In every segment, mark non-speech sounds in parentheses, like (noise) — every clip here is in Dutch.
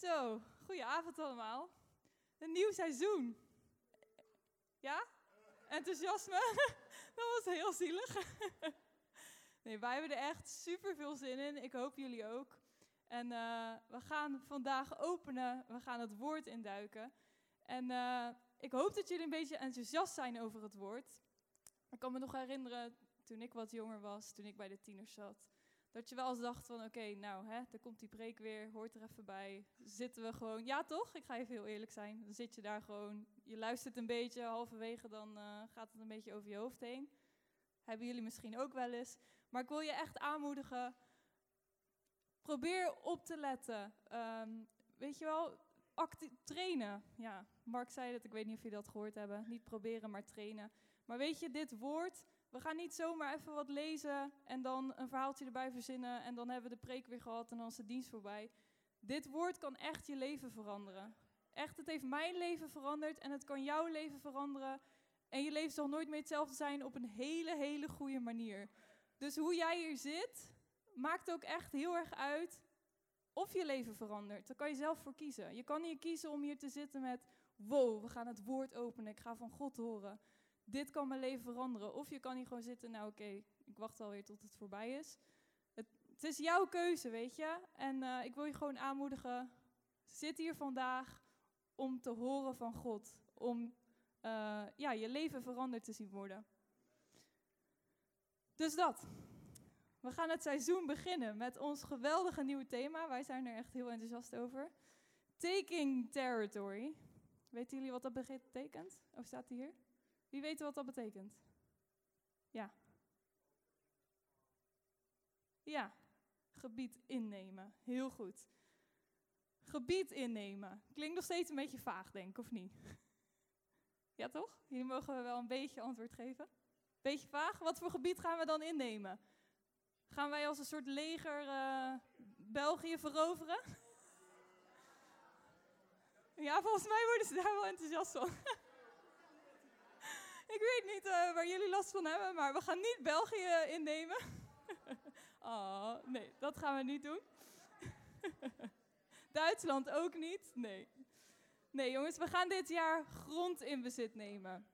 Zo, goedenavond allemaal. Een nieuw seizoen. Ja? Enthousiasme? (laughs) Dat was heel zielig. (laughs) Nee, wij hebben er echt super veel zin in. Ik hoop jullie ook. En uh, we gaan vandaag openen. We gaan het woord induiken. En uh, ik hoop dat jullie een beetje enthousiast zijn over het woord. Ik kan me nog herinneren, toen ik wat jonger was, toen ik bij de tieners zat, dat je wel eens dacht van, oké, nou, hè, daar komt die preek weer, hoort er even bij. Zitten we gewoon, ja toch? Ik ga even heel eerlijk zijn. Dan zit je daar gewoon, je luistert een beetje, halverwege dan uh, gaat het een beetje over je hoofd heen. Hebben jullie misschien ook wel eens. Maar ik wil je echt aanmoedigen, probeer op te letten. Um, weet je wel, trainen. Ja, Mark zei dat, ik weet niet of jullie dat gehoord hebben. Niet proberen, maar trainen. Maar weet je, dit woord, we gaan niet zomaar even wat lezen en dan een verhaaltje erbij verzinnen en dan hebben we de preek weer gehad en dan is de dienst voorbij. Dit woord kan echt je leven veranderen. Echt, het heeft mijn leven veranderd en het kan jouw leven veranderen. En je leven zal nooit meer hetzelfde zijn op een hele, hele goede manier. Dus hoe jij hier zit, maakt ook echt heel erg uit of je leven verandert. Daar kan je zelf voor kiezen. Je kan hier kiezen om hier te zitten met, wow, we gaan het woord openen, ik ga van God horen dit kan mijn leven veranderen. Of je kan hier gewoon zitten, nou oké, ik wacht alweer tot het voorbij is. Het, is jouw keuze, weet je. En uh, ik wil je gewoon aanmoedigen, zit hier vandaag om te horen van God. Om uh, ja, je leven veranderd te zien worden. Dus dat. We gaan het seizoen beginnen met ons geweldige nieuwe thema. Wij zijn er echt heel enthousiast over. Taking territory. Weten jullie wat dat betekent? Of staat die hier? Wie weet wat dat betekent? Ja. Ja, gebied innemen. Heel goed. Gebied innemen. Klinkt nog steeds een beetje vaag, denk ik, of niet? (laughs) Ja, toch? Hier mogen we wel een beetje antwoord geven. Beetje vaag. Wat voor gebied gaan we dan innemen? Gaan wij als een soort leger uh, België veroveren? (laughs) Ja, volgens mij worden ze daar wel enthousiast van. (laughs) (laughs) Ik weet niet uh, waar jullie last van hebben, maar we gaan niet België innemen. (laughs) oh, nee, dat gaan we niet doen. (laughs) Duitsland ook niet. Nee. Nee, jongens, we gaan dit jaar grond in bezit nemen.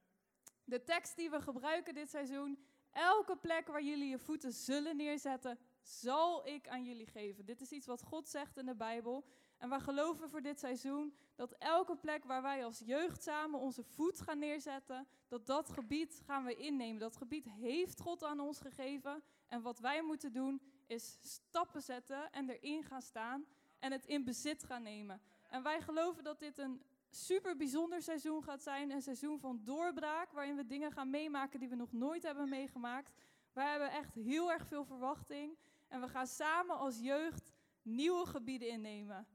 De tekst die we gebruiken dit seizoen, elke plek waar jullie je voeten zullen neerzetten, zal ik aan jullie geven. Dit is iets wat God zegt in de Bijbel. En we geloven voor dit seizoen dat elke plek waar wij als jeugd samen onze voet gaan neerzetten, dat dat gebied gaan we innemen. Dat gebied heeft God aan ons gegeven. En wat wij moeten doen is stappen zetten en erin gaan staan en het in bezit gaan nemen. En wij geloven dat dit een super bijzonder seizoen gaat zijn. Een seizoen van doorbraak, waarin we dingen gaan meemaken die we nog nooit hebben meegemaakt. Wij hebben echt heel erg veel verwachting. En we gaan samen als jeugd nieuwe gebieden innemen.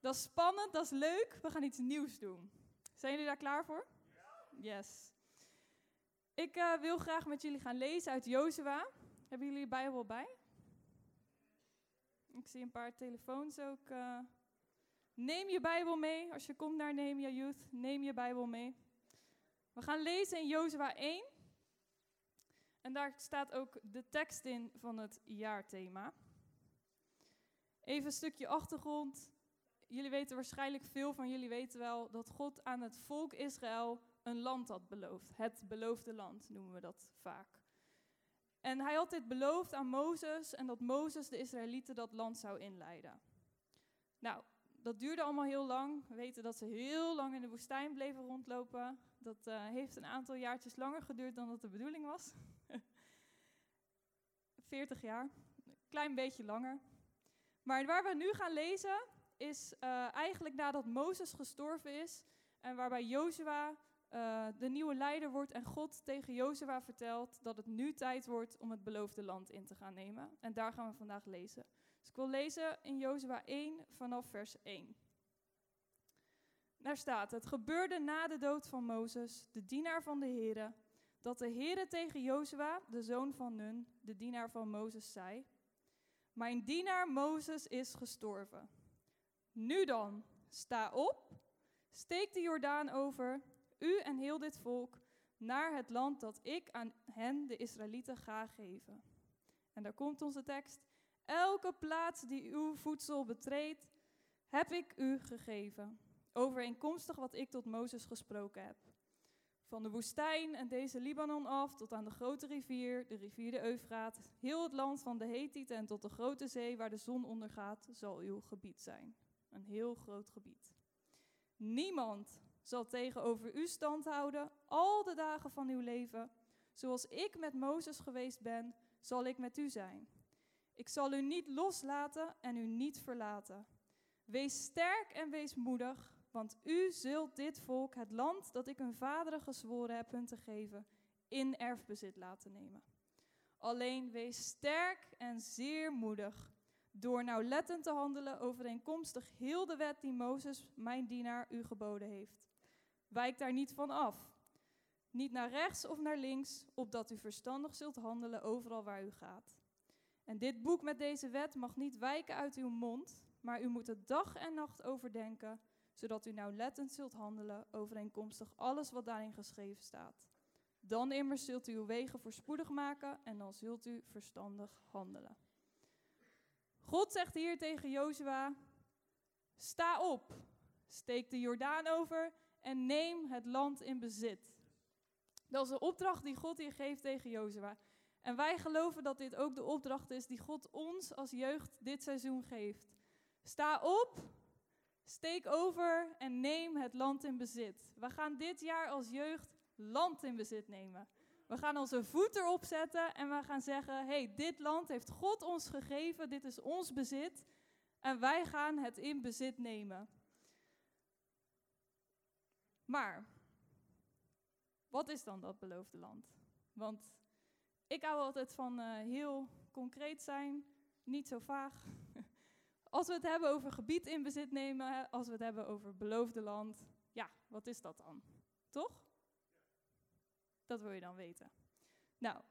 Dat is spannend, dat is leuk. We gaan iets nieuws doen. Zijn jullie daar klaar voor? Yes. Ik uh, wil graag met jullie gaan lezen uit Jozua. Hebben jullie je Bijbel bij? Ik zie een paar telefoons ook. Uh, neem je Bijbel mee. Als je komt naar Nehemia Youth, neem je Bijbel mee. We gaan lezen in Jozua 1. En daar staat ook de tekst in van het jaarthema. Even een stukje achtergrond jullie weten waarschijnlijk, veel van jullie weten wel, dat God aan het volk Israël een land had beloofd. Het beloofde land noemen we dat vaak. En hij had dit beloofd aan Mozes en dat Mozes de Israëlieten dat land zou inleiden. Nou, dat duurde allemaal heel lang. We weten dat ze heel lang in de woestijn bleven rondlopen. Dat uh, heeft een aantal jaartjes langer geduurd dan dat de bedoeling was. (laughs) 40 jaar, klein beetje langer. Maar waar we nu gaan lezen, is uh, eigenlijk nadat Mozes gestorven is en waarbij Jozua uh, de nieuwe leider wordt en God tegen Jozua vertelt dat het nu tijd wordt om het beloofde land in te gaan nemen. En daar gaan we vandaag lezen. Dus ik wil lezen in Jozua 1 vanaf vers 1. Daar staat: Het gebeurde na de dood van Mozes, de dienaar van de Here, dat de Here tegen Jozua, de zoon van Nun, de dienaar van Mozes, zei: Mijn dienaar Mozes is gestorven. Nu dan, sta op, steek de Jordaan over, u en heel dit volk, naar het land dat ik aan hen, de Israëlieten, ga geven. En daar komt onze tekst. Elke plaats die uw voedsel betreedt, heb ik u gegeven, overeenkomstig wat ik tot Mozes gesproken heb. Van de woestijn en deze Libanon af tot aan de grote rivier, de rivier de Eufraat, heel het land van de Hethieten en tot de grote zee waar de zon ondergaat, zal uw gebied zijn. Een heel groot gebied. Niemand zal tegenover u stand houden al de dagen van uw leven. Zoals ik met Mozes geweest ben, zal ik met u zijn. Ik zal u niet loslaten en u niet verlaten. Wees sterk en wees moedig, want u zult dit volk, het land dat ik hun vaderen gezworen heb hun te geven, in erfbezit laten nemen. Alleen wees sterk en zeer moedig, door nauwlettend te handelen overeenkomstig heel de wet die Mozes, mijn dienaar, u geboden heeft. Wijk daar niet van af, niet naar rechts of naar links, opdat u verstandig zult handelen overal waar u gaat. En dit boek met deze wet mag niet wijken uit uw mond, maar u moet het dag en nacht overdenken, zodat u nauwlettend zult handelen overeenkomstig alles wat daarin geschreven staat. Dan immers zult u uw wegen voorspoedig maken en dan zult u verstandig handelen. God zegt hier tegen Jozua: Sta op, steek de Jordaan over en neem het land in bezit. Dat is de opdracht die God hier geeft tegen Jozua. En wij geloven dat dit ook de opdracht is die God ons als jeugd dit seizoen geeft. Sta op, steek over en neem het land in bezit. We gaan dit jaar als jeugd land in bezit nemen. We gaan onze voet erop zetten en we gaan zeggen: hey, dit land heeft God ons gegeven, dit is ons bezit. En wij gaan het in bezit nemen. Maar, wat is dan dat beloofde land? Want ik hou altijd van uh, heel concreet zijn, niet zo vaag. (laughs) Als we het hebben over gebied in bezit nemen, als we het hebben over beloofde land, ja, wat is dat dan? Toch? Dat wil je dan weten. Nou,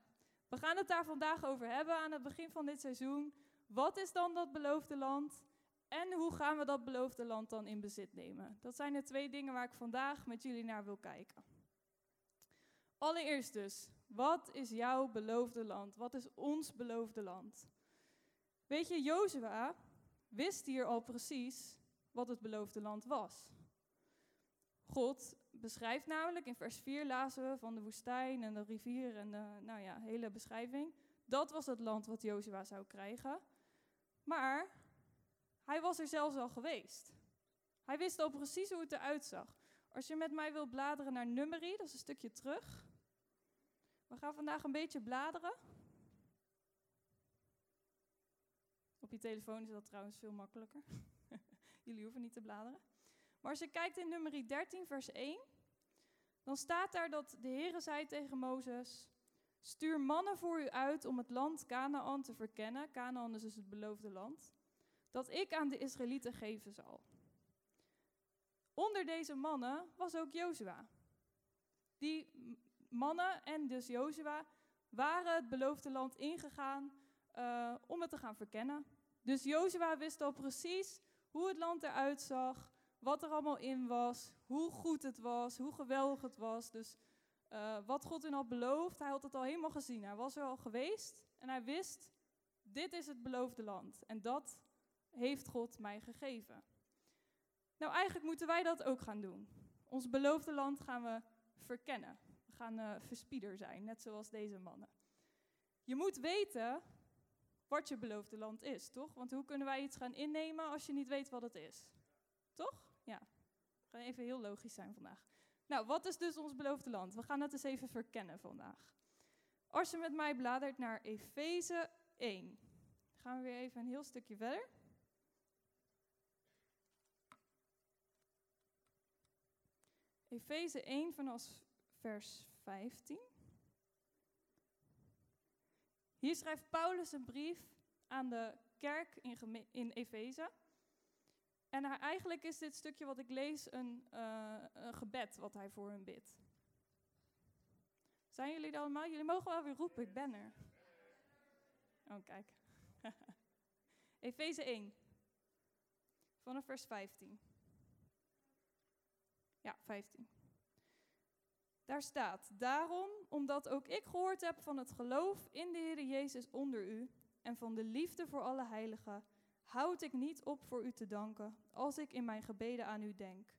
we gaan het daar vandaag over hebben aan het begin van dit seizoen. Wat is dan dat beloofde land? En hoe gaan we dat beloofde land dan in bezit nemen? Dat zijn de twee dingen waar ik vandaag met jullie naar wil kijken. Allereerst dus, wat is jouw beloofde land? Wat is ons beloofde land? Weet je, Jozua wist hier al precies wat het beloofde land was. God beschrijft namelijk, in vers 4 lazen we van de woestijn en de rivier en de nou ja, hele beschrijving. Dat was het land wat Jozua zou krijgen. Maar hij was er zelfs al geweest. Hij wist al precies hoe het eruit zag. Als je met mij wilt bladeren naar nummerie, dat is een stukje terug. We gaan vandaag een beetje bladeren. Op je telefoon is dat trouwens veel makkelijker. (laughs) Jullie hoeven niet te bladeren. Maar als je kijkt in nummerie 13, vers 1, dan staat daar dat de Heere zei tegen Mozes: Stuur mannen voor u uit om het land Canaan te verkennen. Canaan is dus het beloofde land dat ik aan de Israëlieten geven zal. Onder deze mannen was ook Jozua. Die mannen en dus Jozua waren het beloofde land ingegaan uh, om het te gaan verkennen. Dus Jozua wist al precies hoe het land eruit zag, wat er allemaal in was, hoe goed het was, hoe geweldig het was. Dus uh, wat God in had beloofd, hij had het al helemaal gezien. Hij was er al geweest en hij wist, dit is het beloofde land. En dat heeft God mij gegeven. Nou, eigenlijk moeten wij dat ook gaan doen. Ons beloofde land gaan we verkennen. We gaan uh, verspieder zijn, net zoals deze mannen. Je moet weten wat je beloofde land is, toch? Want hoe kunnen wij iets gaan innemen als je niet weet wat het is? Toch? Gaan even heel logisch zijn vandaag. Nou, wat is dus ons beloofde land? We gaan het eens even verkennen vandaag. Als je met mij bladert naar Efeze 1, gaan we weer even een heel stukje verder. Efeze 1 vanaf vers 15. Hier schrijft Paulus een brief aan de kerk in, in Efeze. En eigenlijk is dit stukje wat ik lees een, uh, een gebed wat hij voor hen bidt. Zijn jullie er allemaal? Jullie mogen wel weer roepen, ik ben er. Oh, kijk. (laughs) Efeze 1, vanaf vers 15. Ja, 15. Daar staat, daarom, omdat ook ik gehoord heb van het geloof in de Heer Jezus onder u en van de liefde voor alle heiligen, houd ik niet op voor u te danken, als ik in mijn gebeden aan u denk.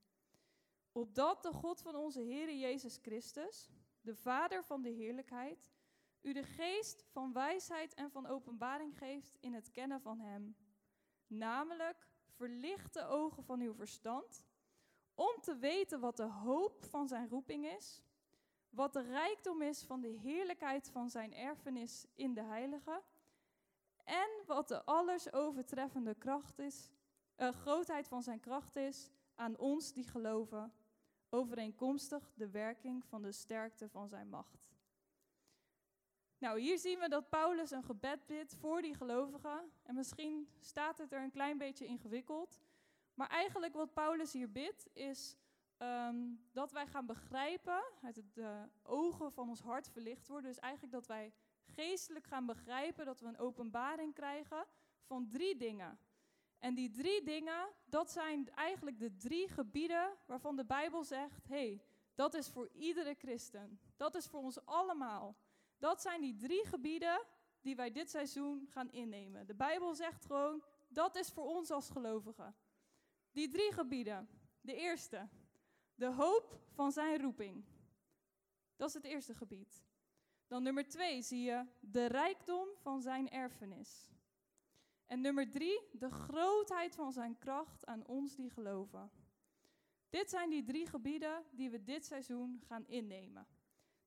Opdat de God van onze Heere Jezus Christus, de Vader van de heerlijkheid, u de geest van wijsheid en van openbaring geeft in het kennen van Hem. Namelijk, verlicht de ogen van uw verstand, om te weten wat de hoop van zijn roeping is, wat de rijkdom is van de heerlijkheid van zijn erfenis in de heilige, en wat de alles overtreffende kracht is, uh, grootheid van zijn kracht is aan ons die geloven, overeenkomstig de werking van de sterkte van zijn macht. Nou, hier zien we dat Paulus een gebed bidt voor die gelovigen. En misschien staat het er een klein beetje ingewikkeld. Maar eigenlijk wat Paulus hier bidt is ehm, dat wij gaan begrijpen, uit de ogen van ons hart verlicht worden. Dus eigenlijk dat wij geestelijk gaan begrijpen, dat we een openbaring krijgen van drie dingen. En die drie dingen, dat zijn eigenlijk de drie gebieden waarvan de Bijbel zegt: hé, hey, dat is voor iedere christen. Dat is voor ons allemaal. Dat zijn die drie gebieden die wij dit seizoen gaan innemen. De Bijbel zegt gewoon: dat is voor ons als gelovigen. Die drie gebieden. De eerste, de hoop van zijn roeping. Dat is het eerste gebied. Dan nummer twee zie je de rijkdom van zijn erfenis. En nummer drie, de grootheid van zijn kracht aan ons die geloven. Dit zijn die drie gebieden die we dit seizoen gaan innemen.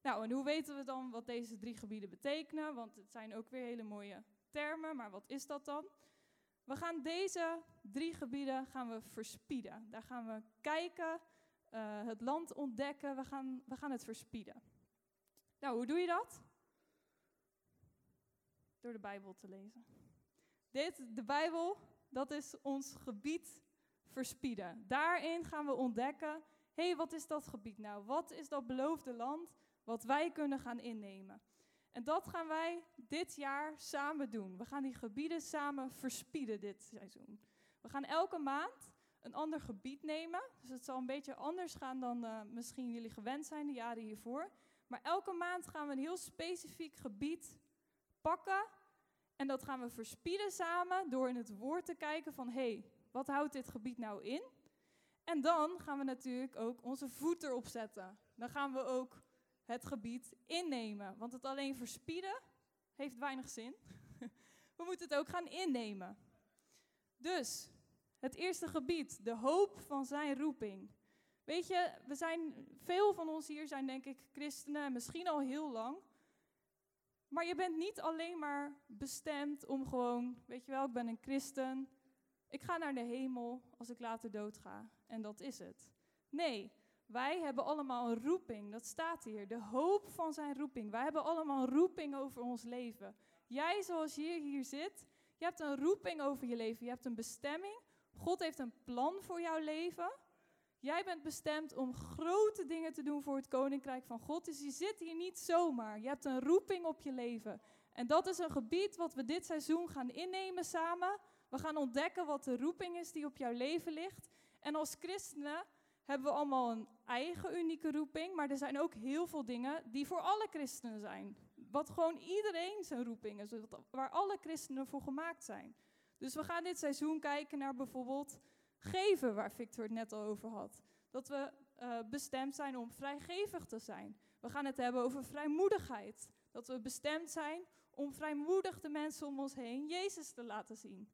Nou, en hoe weten we dan wat deze drie gebieden betekenen? Want het zijn ook weer hele mooie termen, maar wat is dat dan? We gaan deze drie gebieden gaan we verspieden. Daar gaan we kijken, uh, het land ontdekken, we gaan, we gaan het verspieden. Nou, hoe doe je dat? Door de Bijbel te lezen. Dit, de Bijbel, dat is ons gebied verspieden. Daarin gaan we ontdekken, hé, hey, wat is dat gebied nou? Wat is dat beloofde land wat wij kunnen gaan innemen? En dat gaan wij dit jaar samen doen. We gaan die gebieden samen verspieden dit seizoen. We gaan elke maand een ander gebied nemen. Dus het zal een beetje anders gaan dan uh, misschien jullie gewend zijn de jaren hiervoor. Maar elke maand gaan we een heel specifiek gebied pakken. En dat gaan we verspieden samen door in het woord te kijken van... hé, hey, wat houdt dit gebied nou in? En dan gaan we natuurlijk ook onze voet erop zetten. Dan gaan we ook het gebied innemen. Want het alleen verspieden heeft weinig zin. (laughs) We moeten het ook gaan innemen. Dus, het eerste gebied, de hoop van zijn roeping. Weet je, we zijn, veel van ons hier zijn denk ik christenen, misschien al heel lang. Maar je bent niet alleen maar bestemd om gewoon, weet je wel, ik ben een christen. Ik ga naar de hemel als ik later doodga. En dat is het. Nee, wij hebben allemaal een roeping. Dat staat hier. De hoop van zijn roeping. Wij hebben allemaal een roeping over ons leven. Jij zoals je hier zit, je hebt een roeping over je leven. Je hebt een bestemming. God heeft een plan voor jouw leven. Jij bent bestemd om grote dingen te doen voor het koninkrijk van God. Dus je zit hier niet zomaar. Je hebt een roeping op je leven. En dat is een gebied wat we dit seizoen gaan innemen samen. We gaan ontdekken wat de roeping is die op jouw leven ligt. En als christenen hebben we allemaal een eigen unieke roeping. Maar er zijn ook heel veel dingen die voor alle christenen zijn. Wat gewoon iedereen zijn roeping is. Waar alle christenen voor gemaakt zijn. Dus we gaan dit seizoen kijken naar bijvoorbeeld geven, waar Victor het net al over had. Dat we uh, bestemd zijn om vrijgevig te zijn. We gaan het hebben over vrijmoedigheid. Dat we bestemd zijn om vrijmoedig de mensen om ons heen Jezus te laten zien.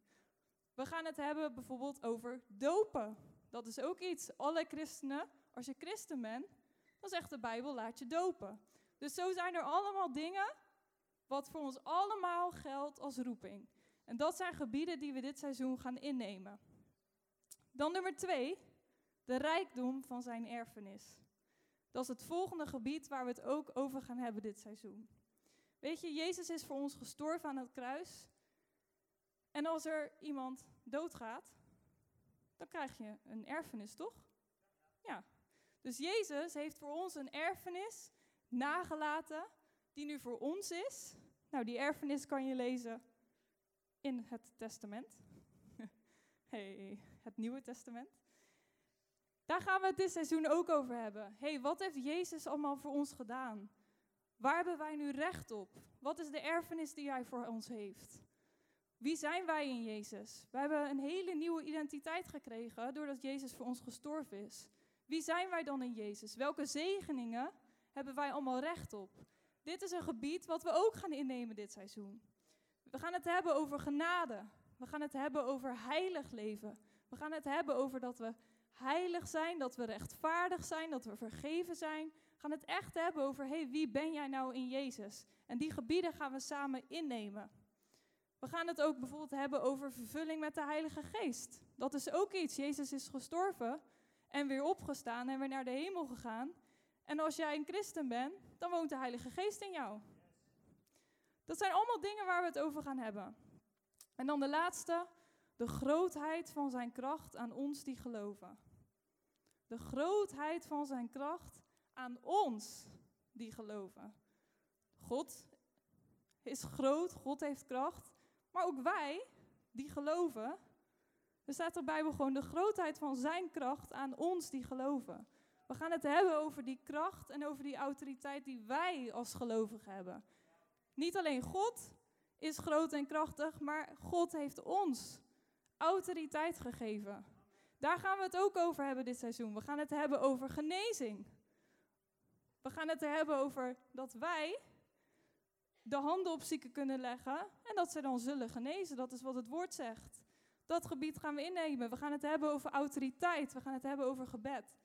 We gaan het hebben bijvoorbeeld over dopen. Dat is ook iets. Alle christenen, als je christen bent, dan zegt de Bijbel, laat je dopen. Dus zo zijn er allemaal dingen wat voor ons allemaal geldt als roeping. En dat zijn gebieden die we dit seizoen gaan innemen. Dan nummer twee, de rijkdom van zijn erfenis. Dat is het volgende gebied waar we het ook over gaan hebben dit seizoen. Weet je, Jezus is voor ons gestorven aan het kruis. En als er iemand doodgaat, dan krijg je een erfenis, toch? Ja. Dus Jezus heeft voor ons een erfenis nagelaten die nu voor ons is. Nou, die erfenis kan je lezen in het testament. (laughs) hey, het Nieuwe Testament. Daar gaan we het dit seizoen ook over hebben. hey, wat heeft Jezus allemaal voor ons gedaan? Waar hebben wij nu recht op? Wat is de erfenis die hij voor ons heeft? Wie zijn wij in Jezus? We hebben een hele nieuwe identiteit gekregen doordat Jezus voor ons gestorven is. Wie zijn wij dan in Jezus? Welke zegeningen hebben wij allemaal recht op? Dit is een gebied wat we ook gaan innemen dit seizoen. We gaan het hebben over genade. We gaan het hebben over heilig leven. We gaan het hebben over dat we heilig zijn, dat we rechtvaardig zijn, dat we vergeven zijn. We gaan het echt hebben over, hey, wie ben jij nou in Jezus? En die gebieden gaan we samen innemen. We gaan het ook bijvoorbeeld hebben over vervulling met de Heilige Geest. Dat is ook iets. Jezus is gestorven en weer opgestaan en weer naar de hemel gegaan. En als jij een christen bent, dan woont de Heilige Geest in jou. Dat zijn allemaal dingen waar we het over gaan hebben. En dan de laatste, de grootheid van zijn kracht aan ons die geloven. De grootheid van zijn kracht aan ons die geloven. God is groot, God heeft kracht, maar ook wij die geloven. Er staat de Bijbel gewoon de grootheid van zijn kracht aan ons die geloven. We gaan het hebben over die kracht en over die autoriteit die wij als gelovigen hebben. Niet alleen God is groot en krachtig, maar God heeft ons autoriteit gegeven. Daar gaan we het ook over hebben dit seizoen. We gaan het hebben over genezing. We gaan het hebben over dat wij de handen op zieken kunnen leggen en dat ze dan zullen genezen. Dat is wat het woord zegt. Dat gebied gaan we innemen. We gaan het hebben over autoriteit. We gaan het hebben over gebed.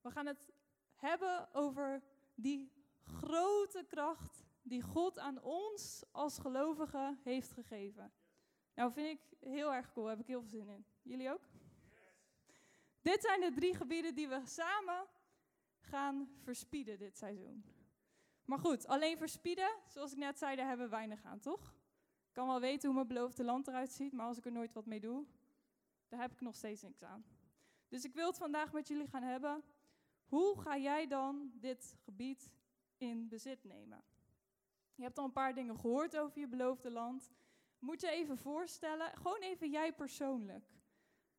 We gaan het hebben over die grote kracht die God aan ons als gelovigen heeft gegeven. Nou, vind ik heel erg cool. Daar heb ik heel veel zin in. Jullie ook? Dit zijn de drie gebieden die we samen gaan verspieden dit seizoen. Maar goed, alleen verspieden, zoals ik net zei, daar hebben we weinig aan, toch? Ik kan wel weten hoe mijn beloofde land eruit ziet, maar als ik er nooit wat mee doe, daar heb ik nog steeds niks aan. Dus ik wil het vandaag met jullie gaan hebben. Hoe ga jij dan dit gebied in bezit nemen? Je hebt al een paar dingen gehoord over je beloofde land. Moet je even voorstellen, gewoon even jij persoonlijk.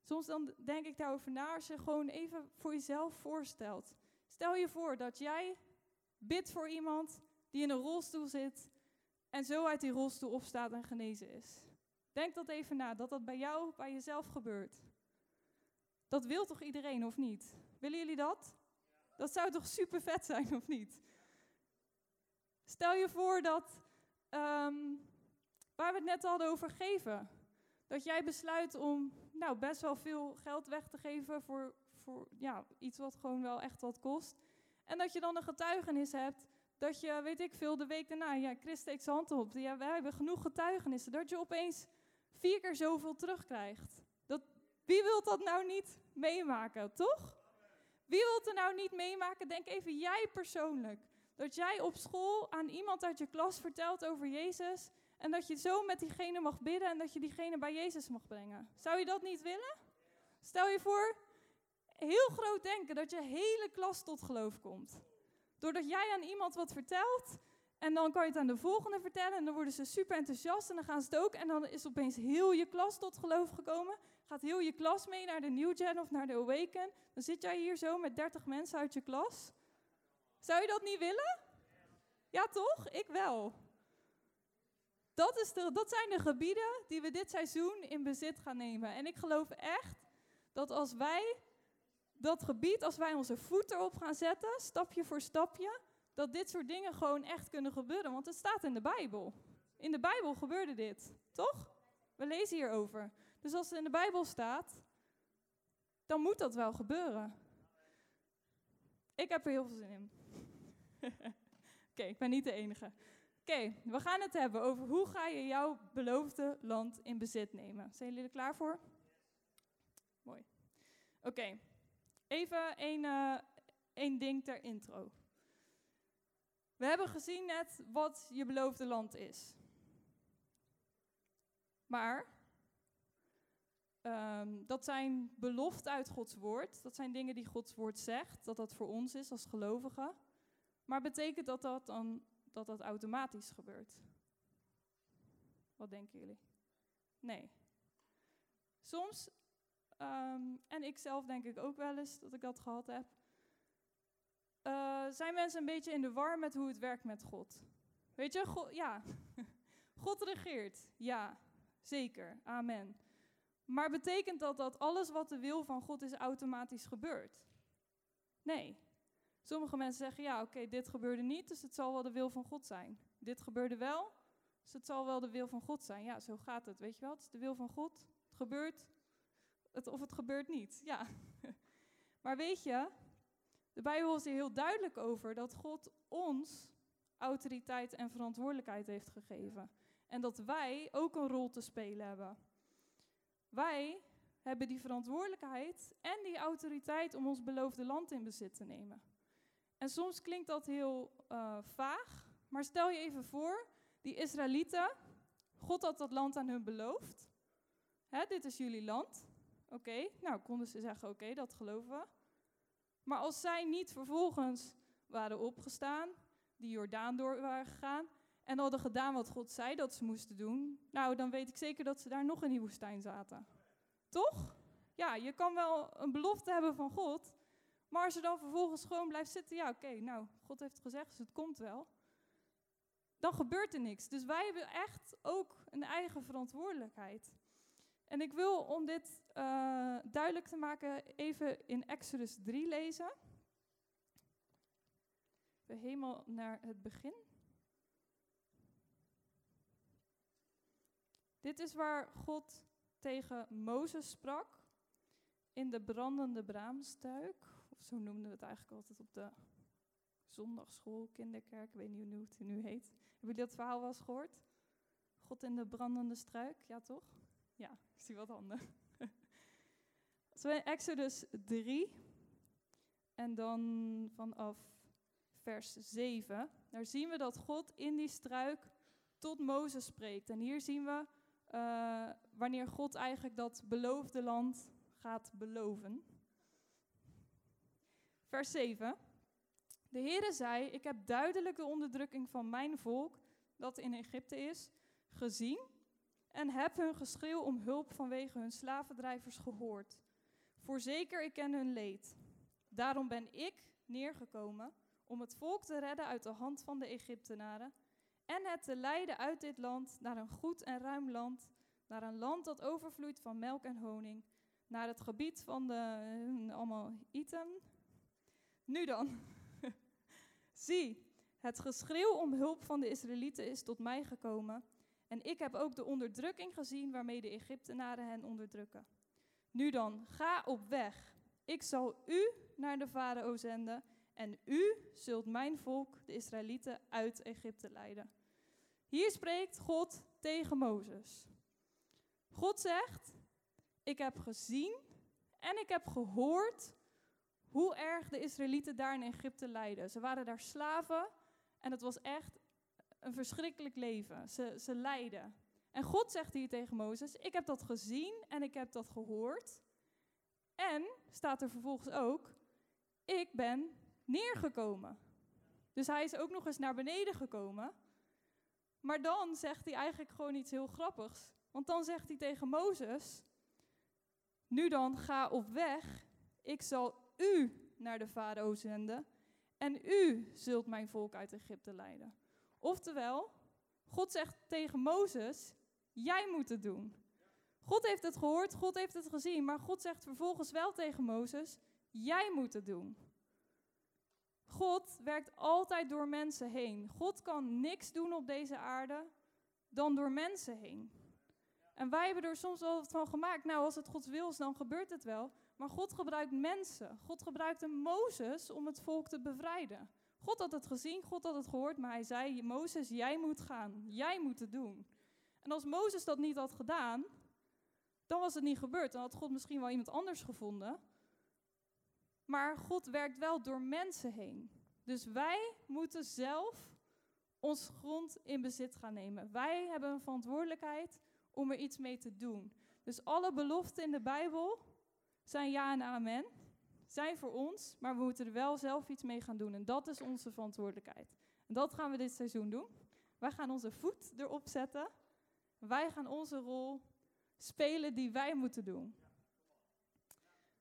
Soms dan denk ik daarover na als je gewoon even voor jezelf voorstelt. Stel je voor dat jij bidt voor iemand die in een rolstoel zit en zo uit die rolstoel opstaat en genezen is. Denk dat even na, dat dat bij jou, bij jezelf gebeurt. Dat wil toch iedereen, of niet? Willen jullie dat? Dat zou toch super vet zijn, of niet? Stel je voor dat, um, waar we het net hadden over geven, dat jij besluit om nou, best wel veel geld weg te geven voor, voor ja, iets wat gewoon wel echt wat kost. En dat je dan een getuigenis hebt dat je, weet ik veel, de week daarna, ja, Chris steekt zijn hand op, ja, wij hebben genoeg getuigenissen, dat je opeens vier keer zoveel terugkrijgt. Dat, wie wil dat nou niet meemaken, toch? Wie wilt er nou niet meemaken? Denk even jij persoonlijk. Dat jij op school aan iemand uit je klas vertelt over Jezus en dat je zo met diegene mag bidden en dat je diegene bij Jezus mag brengen. Zou je dat niet willen? Stel je voor, heel groot denken dat je hele klas tot geloof komt. Doordat jij aan iemand wat vertelt en dan kan je het aan de volgende vertellen en dan worden ze super enthousiast en dan gaan ze het ook en dan is opeens heel je klas tot geloof gekomen. Gaat heel je klas mee naar de New Gen of naar de Awaken. Dan zit jij hier zo met 30 mensen uit je klas. Zou je dat niet willen? Ja, toch? Ik wel. Dat, is de, dat zijn de gebieden die we dit seizoen in bezit gaan nemen. En ik geloof echt dat als wij dat gebied, als wij onze voet erop gaan zetten, stapje voor stapje, dat dit soort dingen gewoon echt kunnen gebeuren. Want het staat in de Bijbel. In de Bijbel gebeurde dit, toch? We lezen hierover. Dus als het in de Bijbel staat, dan moet dat wel gebeuren. Ik heb er heel veel zin in. (laughs) Oké, ik ben niet de enige. Oké, we gaan het hebben over hoe ga je jouw beloofde land in bezit nemen. Zijn jullie er klaar voor? Mooi. Oké, even één, één ding ter intro. We hebben gezien net wat je beloofde land is. Maar um, dat zijn beloften uit Gods woord. Dat zijn dingen die Gods woord zegt, dat dat voor ons is als gelovigen. Maar betekent dat dat dan dat dat automatisch gebeurt? Wat denken jullie? Nee. Soms, um, en ik zelf denk ik ook wel eens dat ik dat gehad heb, uh, zijn mensen een beetje in de war met hoe het werkt met God. Weet je, God, ja, (laughs) God regeert, ja. Zeker, amen. Maar betekent dat dat alles wat de wil van God is automatisch gebeurt? Nee. Sommige mensen zeggen, ja oké, dit gebeurde niet, dus het zal wel de wil van God zijn. Dit gebeurde wel, dus het zal wel de wil van God zijn. Ja, zo gaat het, weet je wel. Het is de wil van God, het gebeurt, het, of het gebeurt niet. Ja. (laughs) Maar weet je, de Bijbel is er heel duidelijk over dat God ons autoriteit en verantwoordelijkheid heeft gegeven. En dat wij ook een rol te spelen hebben. Wij hebben die verantwoordelijkheid en die autoriteit om ons beloofde land in bezit te nemen. En soms klinkt dat heel uh, vaag, maar stel je even voor, die Israëlieten, God had dat land aan hun beloofd. Hè, dit is jullie land. Oké, nou konden ze zeggen, oké, dat geloven we. Maar als zij niet vervolgens waren opgestaan, die Jordaan door waren gegaan en hadden gedaan wat God zei dat ze moesten doen, nou dan weet ik zeker dat ze daar nog in die woestijn zaten. Toch? Ja, je kan wel een belofte hebben van God, maar als je dan vervolgens gewoon blijft zitten, ja oké, nou God heeft gezegd, dus het komt wel, dan gebeurt er niks. Dus wij hebben echt ook een eigen verantwoordelijkheid. En ik wil om dit uh, duidelijk te maken even in Exodus 3 lezen. We helemaal naar het begin. Dit is waar God tegen Mozes sprak in de brandende braamstuik. Zo noemden we het eigenlijk altijd op de zondagschool, kinderkerk. Ik weet niet hoe het nu heet. Hebben jullie dat verhaal wel eens gehoord? God in de brandende struik, ja toch? Ja, ik zie wat handen. (laughs) We Exodus 3 en dan vanaf vers 7, daar zien we dat God in die struik tot Mozes spreekt. En hier zien we uh, wanneer God eigenlijk dat beloofde land gaat beloven. Vers 7. De Heere zei, ik heb duidelijk de onderdrukking van mijn volk, dat in Egypte is, gezien en heb hun geschreeuw om hulp vanwege hun slavendrijvers gehoord. Voorzeker, ik ken hun leed. Daarom ben ik neergekomen om het volk te redden uit de hand van de Egyptenaren en het te leiden uit dit land naar een goed en ruim land, naar een land dat overvloeit van melk en honing, naar het gebied van de allemaal item. Nu dan, (laughs) zie, het geschreeuw om hulp van de Israëlieten is tot mij gekomen en ik heb ook de onderdrukking gezien waarmee de Egyptenaren hen onderdrukken. Nu dan, ga op weg. Ik zal u naar de farao zenden en u zult mijn volk, de Israëlieten, uit Egypte leiden. Hier spreekt God tegen Mozes. God zegt: Ik heb gezien en ik heb gehoord hoe erg de Israëlieten daar in Egypte lijden. Ze waren daar slaven en het was echt een verschrikkelijk leven. Ze, ze lijden. En God zegt hier tegen Mozes: Ik heb dat gezien en ik heb dat gehoord. En staat er vervolgens ook: Ik ben neergekomen. Dus hij is ook nog eens naar beneden gekomen. Maar dan zegt hij eigenlijk gewoon iets heel grappigs. Want dan zegt hij tegen Mozes: Nu dan, ga op weg. Ik zal u naar de farao zenden. En u zult mijn volk uit Egypte leiden. Oftewel, God zegt tegen Mozes: Jij moet het doen. God heeft het gehoord, God heeft het gezien, maar God zegt vervolgens wel tegen Mozes: Jij moet het doen. God werkt altijd door mensen heen. God kan niks doen op deze aarde dan door mensen heen. En wij hebben er soms wel van gemaakt. Nou, als het Gods wil dan gebeurt het wel. Maar God gebruikt mensen. God gebruikte Mozes om het volk te bevrijden. God had het gezien, God had het gehoord, maar hij zei: Mozes, jij moet gaan. Jij moet het doen. En als Mozes dat niet had gedaan, dan was het niet gebeurd. Dan had God misschien wel iemand anders gevonden. Maar God werkt wel door mensen heen. Dus wij moeten zelf ons grond in bezit gaan nemen. Wij hebben een verantwoordelijkheid om er iets mee te doen. Dus alle beloften in de Bijbel zijn ja en amen. Zijn voor ons, maar we moeten er wel zelf iets mee gaan doen. En dat is onze verantwoordelijkheid. En dat gaan we dit seizoen doen. Wij gaan onze voet erop zetten. Wij gaan onze rol spelen die wij moeten doen.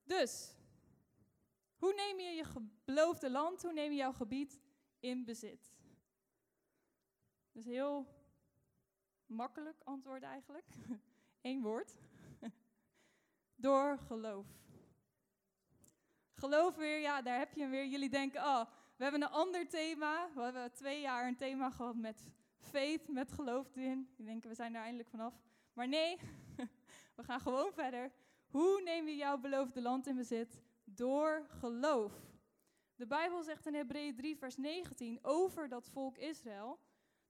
Dus, hoe neem je je beloofde land, hoe neem je jouw gebied in bezit? Dat is heel makkelijk antwoord eigenlijk. (laughs) Eén woord. Door geloof. Geloof weer, ja, daar heb je hem weer. Jullie denken, oh, we hebben een ander thema. We hebben twee jaar een thema gehad met faith, met geloof erin. Die denken, we zijn daar eindelijk vanaf. Maar nee, (laughs) we gaan gewoon verder. Hoe neem je jouw beloofde land in bezit? Door geloof. De Bijbel zegt in Hebreeën 3, vers 19 over dat volk Israël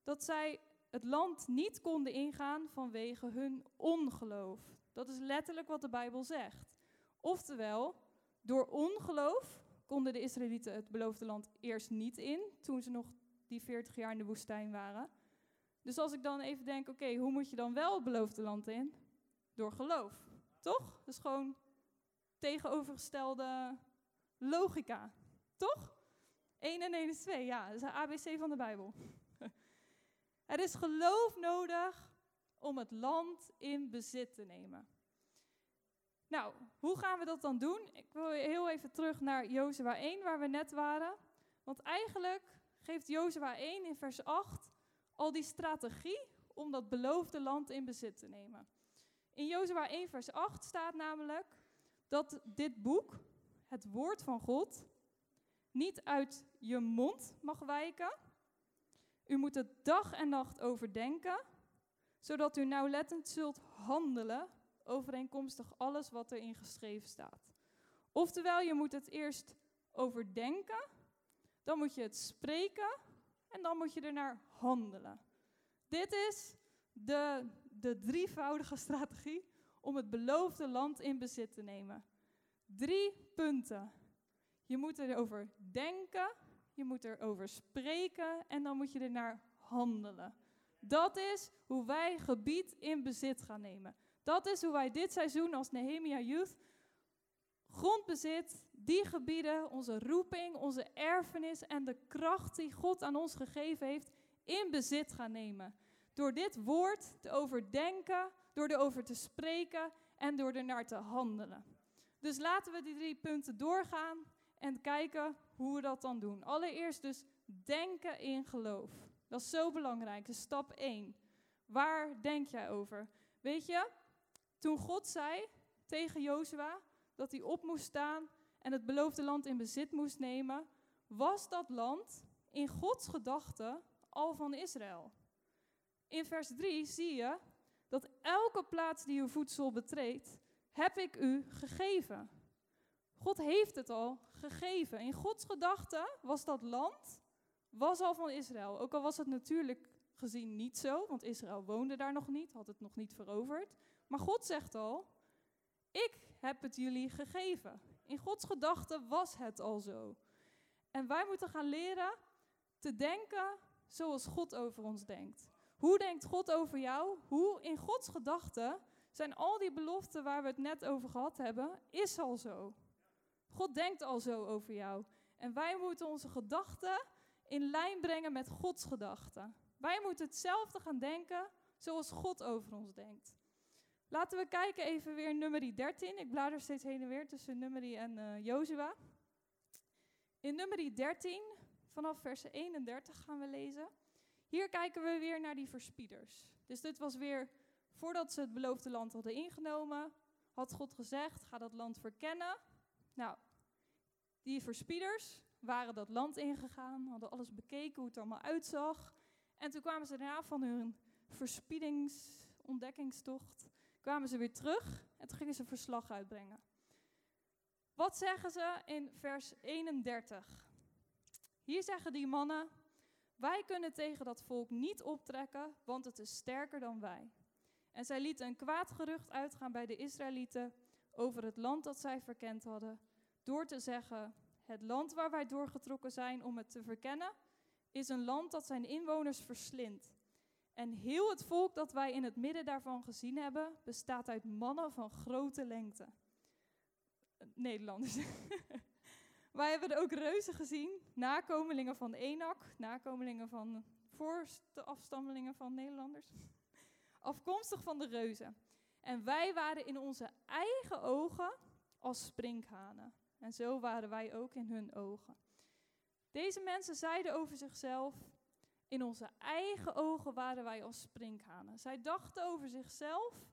dat zij het land niet konden ingaan vanwege hun ongeloof. Dat is letterlijk wat de Bijbel zegt. Oftewel, door ongeloof konden de Israëlieten het beloofde land eerst niet in, toen ze nog die 40 jaar in de woestijn waren. Dus als ik dan even denk, oké, hoe moet je dan wel het beloofde land in? Door geloof, toch? Dat is gewoon tegenovergestelde logica, toch? 1 en 1 is 2, ja, dat is de ABC van de Bijbel. (laughs) Er is geloof nodig om het land in bezit te nemen. Nou, hoe gaan we dat dan doen? Ik wil heel even terug naar Jozua 1, waar we net waren. Want eigenlijk geeft Jozua 1 in vers 8 al die strategie om dat beloofde land in bezit te nemen. In Jozua 1 vers 8 staat namelijk dat dit boek, het woord van God, niet uit je mond mag wijken, u moet het dag en nacht overdenken, zodat u nauwlettend zult handelen overeenkomstig alles wat erin geschreven staat. Oftewel, je moet het eerst overdenken, dan moet je het spreken en dan moet je er naar handelen. Dit is de, de drievoudige strategie om het beloofde land in bezit te nemen. Drie punten. Je moet erover denken, je moet erover spreken en dan moet je er naar handelen. Dat is hoe wij gebied in bezit gaan nemen. Dat is hoe wij dit seizoen als Nehemia Youth grondbezit, die gebieden, onze roeping, onze erfenis en de kracht die God aan ons gegeven heeft, in bezit gaan nemen. Door dit woord te overdenken, door erover te spreken en door er naar te handelen. Dus laten we die drie punten doorgaan en kijken hoe we dat dan doen. Allereerst dus denken in geloof. Dat is zo belangrijk. Dus stap 1. Waar denk jij over? Weet je, toen God zei tegen Jozua dat hij op moest staan en het beloofde land in bezit moest nemen, was dat land in Gods gedachten al van Israël. In vers 3 zie je dat elke plaats die uw voedsel betreedt, heb ik u gegeven. God heeft het al gegeven. In Gods gedachten was dat land, was al van Israël. Ook al was het natuurlijk gezien niet zo, want Israël woonde daar nog niet, had het nog niet veroverd. Maar God zegt al, ik heb het jullie gegeven. In Gods gedachten was het al zo. En wij moeten gaan leren te denken zoals God over ons denkt. Hoe denkt God over jou? Hoe in Gods gedachten zijn al die beloften waar we het net over gehad hebben, is al zo. God denkt al zo over jou. En wij moeten onze gedachten in lijn brengen met Gods gedachten. Wij moeten hetzelfde gaan denken zoals God over ons denkt. Laten we kijken even weer nummer 13. Ik blader steeds heen en weer tussen nummer en uh, Jozua. In nummer 13, vanaf vers 31 gaan we lezen. Hier kijken we weer naar die verspieders. Dus dit was weer voordat ze het beloofde land hadden ingenomen, had God gezegd: ga dat land verkennen. Nou, die verspieders waren dat land ingegaan, hadden alles bekeken hoe het er allemaal uitzag. En toen kwamen ze daarna van hun verspiedingsontdekkingstocht, kwamen ze weer terug en toen gingen ze verslag uitbrengen. Wat zeggen ze in vers 31? Hier zeggen die mannen, wij kunnen tegen dat volk niet optrekken, want het is sterker dan wij. En zij lieten een kwaad gerucht uitgaan bij de Israëlieten over het land dat zij verkend hadden, door te zeggen: Het land waar wij doorgetrokken zijn om het te verkennen, is een land dat zijn inwoners verslindt. En heel het volk dat wij in het midden daarvan gezien hebben, bestaat uit mannen van grote lengte. Nederlanders. (laughs) wij hebben ook reuzen gezien, nakomelingen van Enak, nakomelingen van voorste afstammelingen van Nederlanders, (laughs) afkomstig van de reuzen. En wij waren in onze eigen ogen als sprinkhanen. En zo waren wij ook in hun ogen. Deze mensen zeiden over zichzelf, in onze eigen ogen waren wij als sprinkhanen. Zij dachten over zichzelf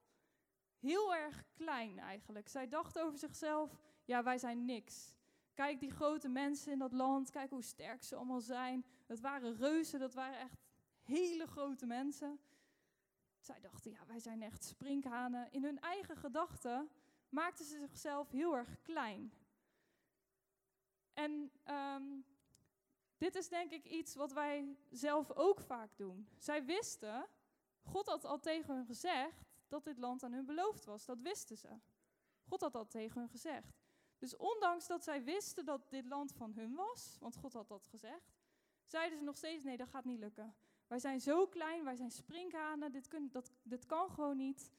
heel erg klein eigenlijk. Zij dachten over zichzelf, ja, wij zijn niks. Kijk die grote mensen in dat land, kijk hoe sterk ze allemaal zijn. Dat waren reuzen, dat waren echt hele grote mensen. Zij dachten, ja, wij zijn echt sprinkhanen. In hun eigen gedachten maakten ze zichzelf heel erg klein. En ehm, dit is denk ik iets wat wij zelf ook vaak doen. Zij wisten, God had al tegen hun gezegd dat dit land aan hun beloofd was. Dat wisten ze. God had dat tegen hun gezegd. Dus ondanks dat zij wisten dat dit land van hun was, want God had dat gezegd, zeiden ze nog steeds: nee, dat gaat niet lukken. Wij zijn zo klein, wij zijn sprinkhanen, dit, dat, dit kan gewoon niet.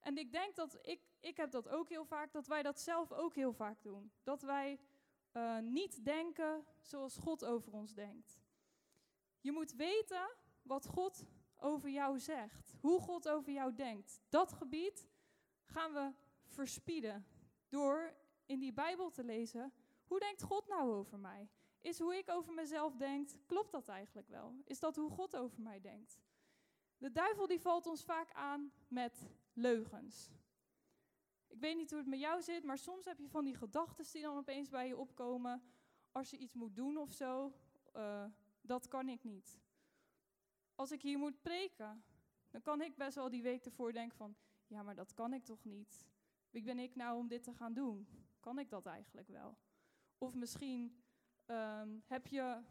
En ik denk dat ik, ik heb dat ook heel vaak, dat wij dat zelf ook heel vaak doen. Dat wij uh, niet denken zoals God over ons denkt. Je moet weten wat God over jou zegt, hoe God over jou denkt. Dat gebied gaan we verspieden door in die Bijbel te lezen. Hoe denkt God nou over mij? Is hoe ik over mezelf denk, klopt dat eigenlijk wel? Is dat hoe God over mij denkt? De duivel die valt ons vaak aan met leugens. Ik weet niet hoe het met jou zit, maar soms heb je van die gedachten die dan opeens bij je opkomen. Als je iets moet doen of zo, uh, dat kan ik niet. Als ik hier moet preken, dan kan ik best wel die week ervoor denken van, ja, maar dat kan ik toch niet? Wie ben ik nou om dit te gaan doen? Kan ik dat eigenlijk wel? Of misschien um, heb je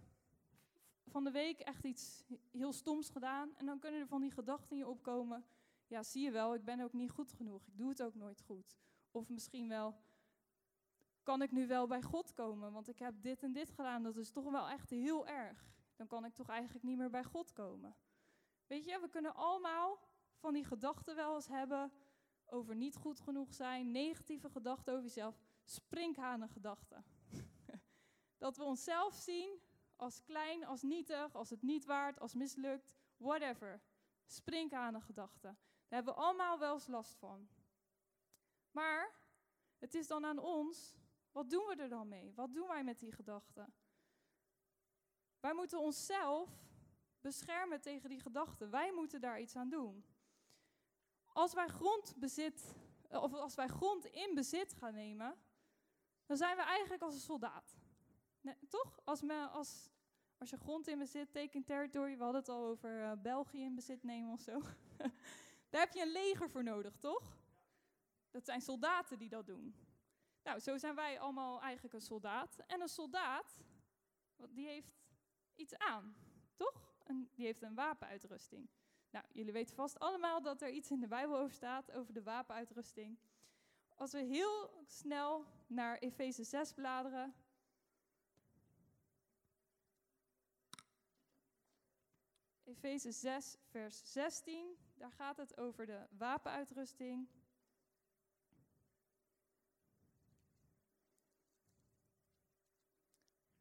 van de week echt iets heel stoms gedaan en dan kunnen er van die gedachten in je opkomen ja, zie je wel, ik ben ook niet goed genoeg. Ik doe het ook nooit goed. Of misschien wel, kan ik nu wel bij God komen? Want ik heb dit en dit gedaan, dat is toch wel echt heel erg. Dan kan ik toch eigenlijk niet meer bij God komen. Weet je, we kunnen allemaal van die gedachten wel eens hebben over niet goed genoeg zijn, negatieve gedachten over jezelf, sprinkhanen gedachten. (laughs) dat we onszelf zien als klein, als nietig, als het niet waard, als mislukt, whatever. Sprinkhanen gedachten. Hebben we allemaal wel eens last van. Maar het is dan aan ons, wat doen we er dan mee? Wat doen wij met die gedachten? Wij moeten onszelf beschermen tegen die gedachten. Wij moeten daar iets aan doen. Als wij grond bezit, of als wij grond in bezit gaan nemen, dan zijn we eigenlijk als een soldaat. Nee, toch? Als, als, als je grond in bezit, taking territory, we hadden het al over uh, België in bezit nemen of zo. (laughs) Daar heb je een leger voor nodig, toch? Dat zijn soldaten die dat doen. Nou, zo zijn wij allemaal eigenlijk een soldaat. En een soldaat, die heeft iets aan, toch? En die heeft een wapenuitrusting. Nou, jullie weten vast allemaal dat er iets in de Bijbel over staat, over de wapenuitrusting. Als we heel snel naar Efeze 6 bladeren. Efeze 6, vers 16. Daar gaat het over de wapenuitrusting.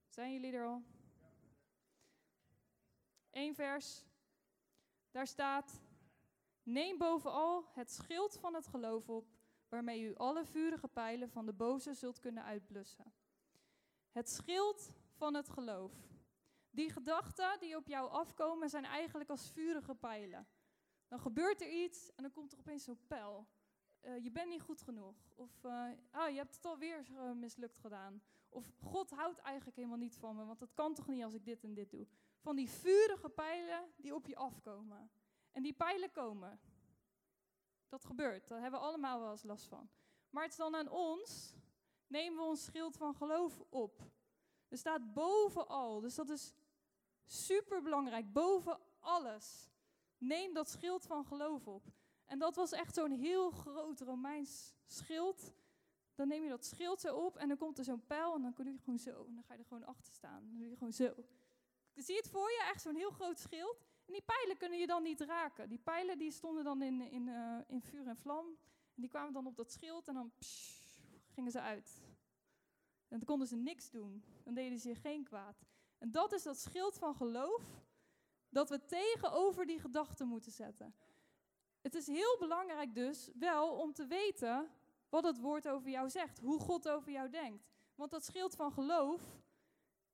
Zijn jullie er al? Eén vers. Daar staat: Neem bovenal het schild van het geloof op, waarmee u alle vurige pijlen van de boze zult kunnen uitblussen. Het schild van het geloof. Die gedachten die op jou afkomen zijn eigenlijk als vurige pijlen. Dan gebeurt er iets en dan komt er opeens zo'n pijl. Uh, je bent niet goed genoeg. Of uh, ah, je hebt het alweer uh, mislukt gedaan. Of God houdt eigenlijk helemaal niet van me, want dat kan toch niet als ik dit en dit doe. Van die vurige pijlen die op je afkomen. En die pijlen komen. Dat gebeurt, daar hebben we allemaal wel eens last van. Maar het is dan aan ons, nemen we ons schild van geloof op. Er staat bovenal, dus dat is super belangrijk, boven alles. Neem dat schild van geloof op. En dat was echt zo'n heel groot Romeins schild. Dan neem je dat schild zo op en dan komt er zo'n pijl en dan kun je gewoon zo. En dan ga je er gewoon achter staan. Dan doe je gewoon zo. Zie je het voor je? Echt zo'n heel groot schild. En die pijlen kunnen je dan niet raken. Die pijlen die stonden dan in, in, uh, in vuur en vlam. En die kwamen dan op dat schild en dan gingen ze uit. En dan konden ze niks doen. Dan deden ze je geen kwaad. En dat is dat schild van geloof dat we tegenover die gedachten moeten zetten. Het is heel belangrijk dus wel om te weten wat het woord over jou zegt, hoe God over jou denkt. Want dat schild van geloof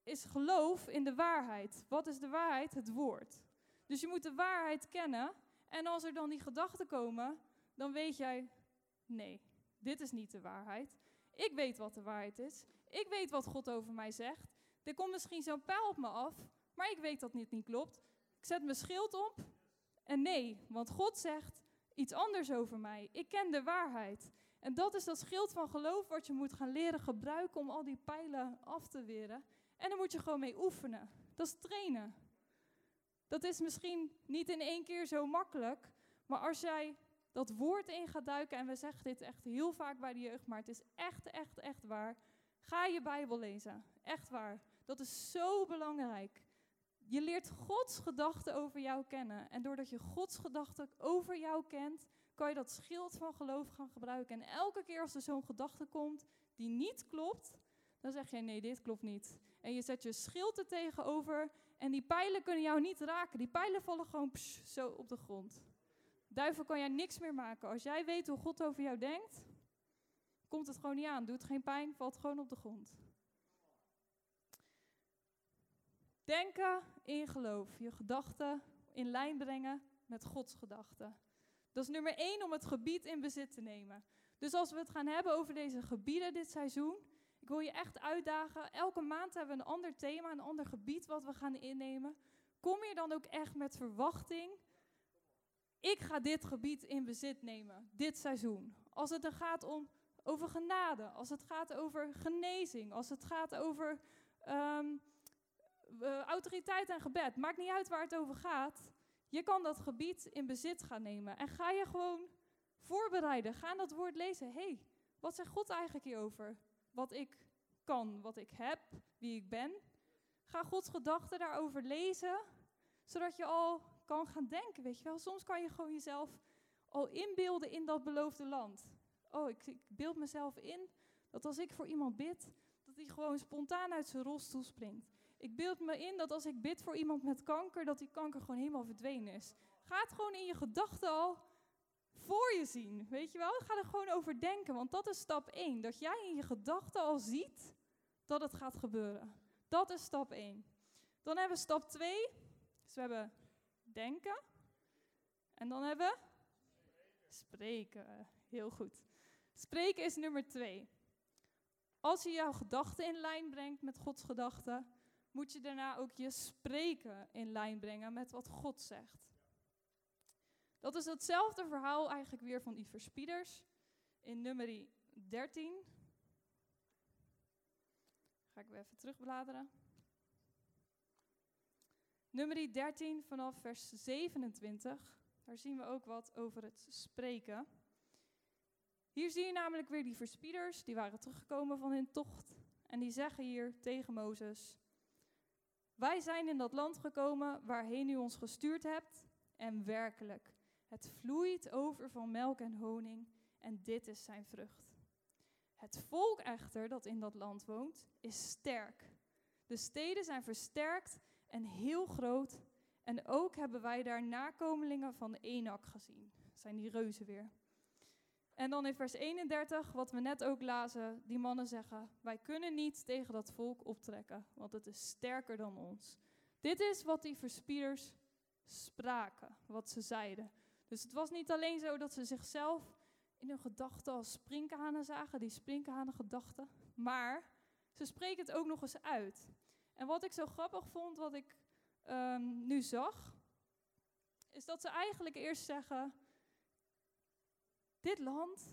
is geloof in de waarheid. Wat is de waarheid? Het woord. Dus je moet de waarheid kennen. En als er dan die gedachten komen, dan weet jij, nee, dit is niet de waarheid. Ik weet wat de waarheid is. Ik weet wat God over mij zegt. Er komt misschien zo'n pijl op me af, maar ik weet dat dit niet klopt. Zet mijn schild op en nee, want God zegt iets anders over mij. Ik ken de waarheid. En dat is dat schild van geloof wat je moet gaan leren gebruiken om al die pijlen af te weren. En daar moet je gewoon mee oefenen. Dat is trainen. Dat is misschien niet in één keer zo makkelijk, maar als jij dat woord in gaat duiken, en we zeggen dit echt heel vaak bij de jeugd, maar het is echt, echt, echt waar. Ga je Bijbel lezen. Echt waar. Dat is zo belangrijk. Je leert Gods gedachten over jou kennen. En doordat je Gods gedachten over jou kent, kan je dat schild van geloof gaan gebruiken. En elke keer als er zo'n gedachte komt die niet klopt, dan zeg je nee, dit klopt niet. En je zet je schild er tegenover en die pijlen kunnen jou niet raken. Die pijlen vallen gewoon zo op de grond. Duivel kan jij niks meer maken. Als jij weet hoe God over jou denkt, komt het gewoon niet aan. Doet geen pijn, valt gewoon op de grond. Denken in geloof. Je gedachten in lijn brengen met Gods gedachten. Dat is nummer één om het gebied in bezit te nemen. Dus als we het gaan hebben over deze gebieden dit seizoen, ik wil je echt uitdagen. Elke maand hebben we een ander thema, een ander gebied wat we gaan innemen. Kom je dan ook echt met verwachting? Ik ga dit gebied in bezit nemen, dit seizoen. Als het er gaat om over genade, als het gaat over genezing, als het gaat over um, autoriteit en gebed. Maakt niet uit waar het over gaat. Je kan dat gebied in bezit gaan nemen. En ga je gewoon voorbereiden. Ga dat woord lezen. hey, wat zegt God eigenlijk hierover? Wat ik kan, wat ik heb, wie ik ben. Ga Gods gedachten daarover lezen, zodat je al kan gaan denken. Weet je wel, soms kan je gewoon jezelf al inbeelden in dat beloofde land. Oh, ik, ik beeld mezelf in dat als ik voor iemand bid, dat hij gewoon spontaan uit zijn rolstoel springt. Ik beeld me in dat als ik bid voor iemand met kanker, dat die kanker gewoon helemaal verdwenen is. Ga het gewoon in je gedachten al voor je zien, weet je wel? Ga er gewoon over denken, want dat is stap 1. Dat jij in je gedachten al ziet dat het gaat gebeuren. Dat is stap 1. Dan hebben we stap 2. Dus we hebben denken. En dan hebben we spreken. Heel goed. Spreken is nummer 2. Als je jouw gedachten in lijn brengt met Gods gedachten, moet je daarna ook je spreken in lijn brengen met wat God zegt. Dat is hetzelfde verhaal eigenlijk weer van die verspieders in nummer 13. Ga ik weer even terugbladeren. Nummer 13 vanaf vers 27. Daar zien we ook wat over het spreken. Hier zie je namelijk weer die verspieders, die waren teruggekomen van hun tocht. En die zeggen hier tegen Mozes: Wij zijn in dat land gekomen waarheen u ons gestuurd hebt. En werkelijk, het vloeit over van melk en honing. En dit is zijn vrucht. Het volk echter dat in dat land woont, is sterk. De steden zijn versterkt en heel groot. En ook hebben wij daar nakomelingen van Enak gezien. Zijn die reuzen weer. En dan in vers 31, wat we net ook lazen, die mannen zeggen: Wij kunnen niet tegen dat volk optrekken, want het is sterker dan ons. Dit is wat die verspieders spraken, wat ze zeiden. Dus het was niet alleen zo dat ze zichzelf in hun gedachten als sprinkhanen zagen, die sprinkhanen gedachten, maar ze spreken het ook nog eens uit. En wat ik zo grappig vond, wat ik um, nu zag, is dat ze eigenlijk eerst zeggen: Dit land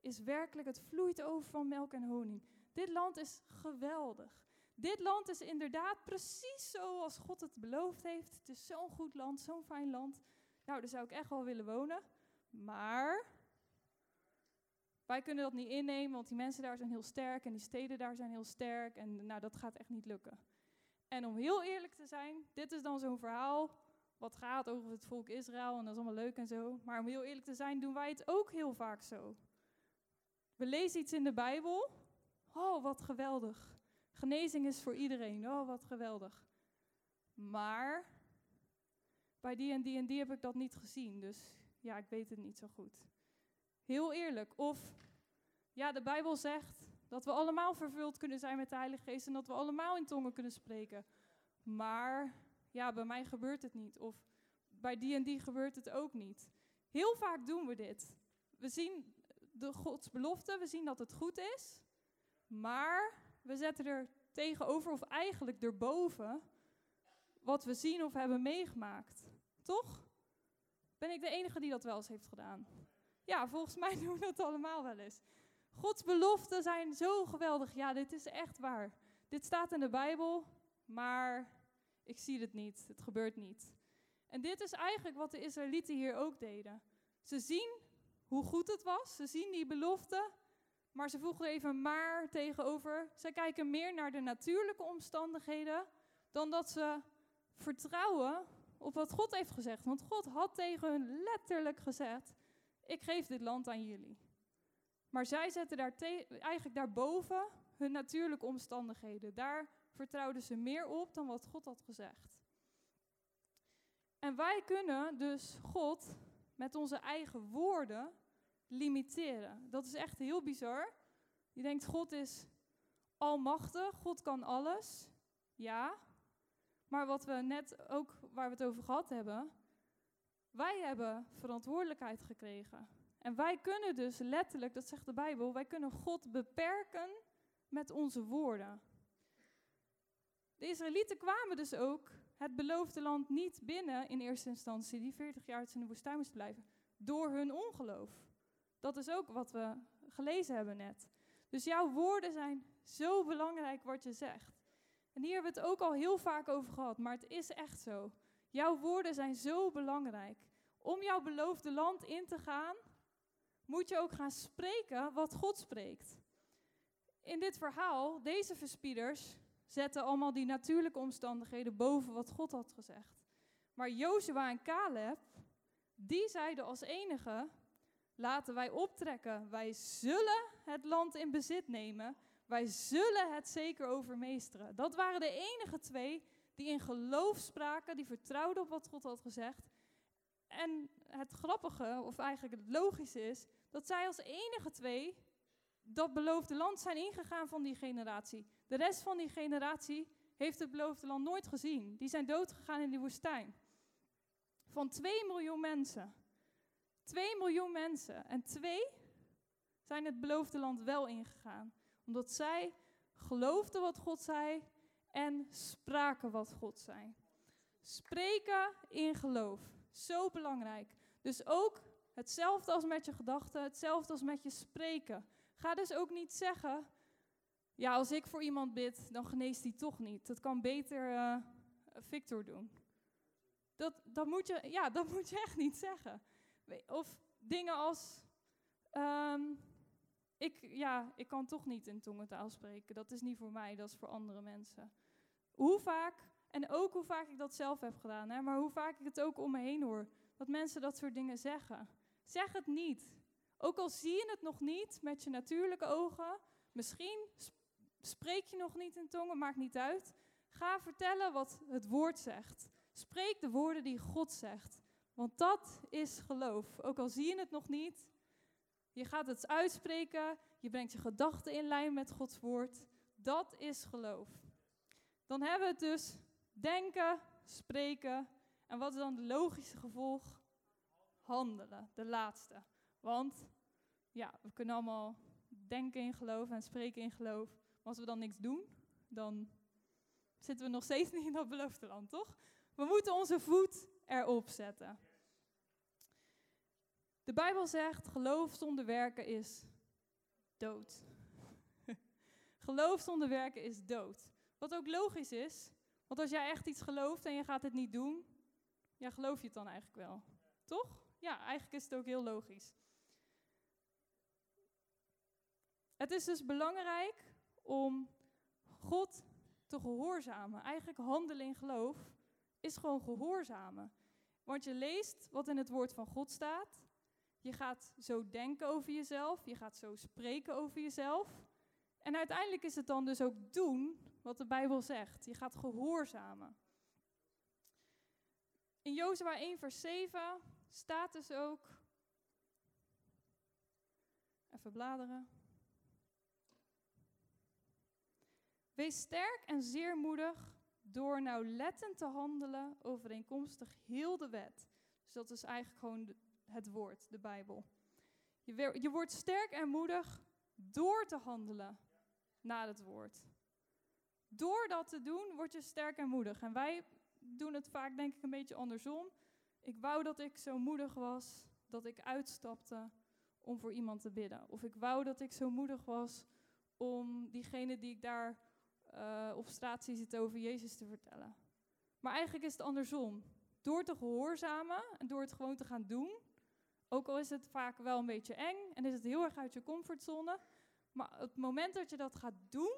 is werkelijk, het vloeit over van melk en honing. Dit land is geweldig. Dit land is inderdaad precies zoals God het beloofd heeft. Het is zo'n goed land, zo'n fijn land. Nou, daar zou ik echt wel willen wonen. Maar wij kunnen dat niet innemen, want die mensen daar zijn heel sterk en die steden daar zijn heel sterk. En nou, dat gaat echt niet lukken. En om heel eerlijk te zijn, dit is dan zo'n verhaal wat gaat over het volk Israël en dat is allemaal leuk en zo. Maar om heel eerlijk te zijn, doen wij het ook heel vaak zo. We lezen iets in de Bijbel. Oh, wat geweldig. Genezing is voor iedereen. Oh, wat geweldig. Maar bij die en die en die heb ik dat niet gezien. Dus ja, ik weet het niet zo goed. Heel eerlijk. Of ja, de Bijbel zegt dat we allemaal vervuld kunnen zijn met de Heilige Geest en dat we allemaal in tongen kunnen spreken. Maar ja, bij mij gebeurt het niet. Of bij die en die gebeurt het ook niet. Heel vaak doen we dit. We zien de Gods belofte, we zien dat het goed is, maar we zetten er tegenover, of eigenlijk erboven, wat we zien of hebben meegemaakt. Toch? Ben ik de enige die dat wel eens heeft gedaan? Ja, volgens mij (laughs) doen we dat allemaal wel eens. Gods beloften zijn zo geweldig. Ja, dit is echt waar. Dit staat in de Bijbel, maar ik zie het niet. Het gebeurt niet. En dit is eigenlijk wat de Israëlieten hier ook deden. Ze zien hoe goed het was, ze zien die belofte, maar ze voegen even maar tegenover. Zij kijken meer naar de natuurlijke omstandigheden dan dat ze vertrouwen op wat God heeft gezegd. Want God had tegen hun letterlijk gezegd: Ik geef dit land aan jullie. Maar zij zetten daar eigenlijk daarboven hun natuurlijke omstandigheden. Daar vertrouwden ze meer op dan wat God had gezegd. En wij kunnen dus God met onze eigen woorden limiteren. Dat is echt heel bizar. Je denkt, God is almachtig, God kan alles. Ja, maar wat we net ook, waar we het over gehad hebben, wij hebben verantwoordelijkheid gekregen. En wij kunnen dus letterlijk, dat zegt de Bijbel, wij kunnen God beperken met onze woorden. De Israëlieten kwamen dus ook het beloofde land niet binnen in eerste instantie, die 40 jaar in de woestijn moesten blijven, door hun ongeloof. Dat is ook wat we gelezen hebben net. Dus jouw woorden zijn zo belangrijk wat je zegt. En hier hebben we het ook al heel vaak over gehad, maar het is echt zo. Jouw woorden zijn zo belangrijk. Om jouw beloofde land in te gaan, moet je ook gaan spreken wat God spreekt. In dit verhaal, deze verspieders zetten allemaal die natuurlijke omstandigheden boven wat God had gezegd. Maar Jozua en Caleb, die zeiden als enige, laten wij optrekken. Wij zullen het land in bezit nemen. Wij zullen het zeker overmeesteren. Dat waren de enige twee die in geloof spraken, die vertrouwden op wat God had gezegd. En het grappige, of eigenlijk het logische is, dat zij als enige twee dat beloofde land zijn ingegaan van die generatie. De rest van die generatie heeft het beloofde land nooit gezien. Die zijn doodgegaan in die woestijn. Van 2 miljoen mensen. 2 miljoen mensen. En twee zijn het beloofde land wel ingegaan. Omdat zij geloofden wat God zei en spraken wat God zei. Spreken in geloof. Zo belangrijk. Dus ook hetzelfde als met je gedachten, hetzelfde als met je spreken. Ga dus ook niet zeggen, ja, als ik voor iemand bid, dan geneest hij toch niet. Dat kan beter uh, Victor doen. Dat, dat, moet je, ja, (laughs) dat moet je echt niet zeggen. Of dingen als, ehm, ik, ja, ik kan toch niet in tongentaal spreken. Dat is niet voor mij, dat is voor andere mensen. Hoe vaak, en ook hoe vaak ik dat zelf heb gedaan, hè, maar hoe vaak ik het ook om me heen hoor, dat mensen dat soort dingen zeggen. Zeg het niet. Ook al zie je het nog niet met je natuurlijke ogen, misschien spreek je nog niet in tongen, maakt niet uit. Ga vertellen wat het woord zegt. Spreek de woorden die God zegt. Want dat is geloof. Ook al zie je het nog niet, je gaat het uitspreken, je brengt je gedachten in lijn met Gods woord. Dat is geloof. Dan hebben we het dus denken, spreken. En wat is dan het logische gevolg? Handelen, de laatste. Want ja, we kunnen allemaal denken in geloof en spreken in geloof. Maar als we dan niks doen, dan zitten we nog steeds (laughs) niet in dat beloofde land, toch? We moeten onze voet erop zetten. De Bijbel zegt, geloof zonder werken is dood. (laughs) geloof zonder werken is dood. Wat ook logisch is, want als jij echt iets gelooft en je gaat het niet doen, ja, geloof je het dan eigenlijk wel? Toch? Ja, eigenlijk is het ook heel logisch. Het is dus belangrijk om God te gehoorzamen. Eigenlijk handelen in geloof is gewoon gehoorzamen. Want je leest wat in het woord van God staat. Je gaat zo denken over jezelf. Je gaat zo spreken over jezelf. En uiteindelijk is het dan dus ook doen wat de Bijbel zegt. Je gaat gehoorzamen. In Jozua 1 vers 7 staat dus ook... Even bladeren. Wees sterk en zeer moedig door nauwlettend te handelen overeenkomstig heel de wet. Dus dat is eigenlijk gewoon het woord, de Bijbel. Je, je wordt sterk en moedig door te handelen naar het woord. Door dat te doen, word je sterk en moedig. En wij doen het vaak, denk ik, een beetje andersom. Ik wou dat ik zo moedig was dat ik uitstapte om voor iemand te bidden. Of ik wou dat ik zo moedig was om diegene die ik daar uh, op straat zie over Jezus te vertellen. Maar eigenlijk is het andersom. Door te gehoorzamen en door het gewoon te gaan doen, ook al is het vaak wel een beetje eng en is het heel erg uit je comfortzone, maar het moment dat je dat gaat doen,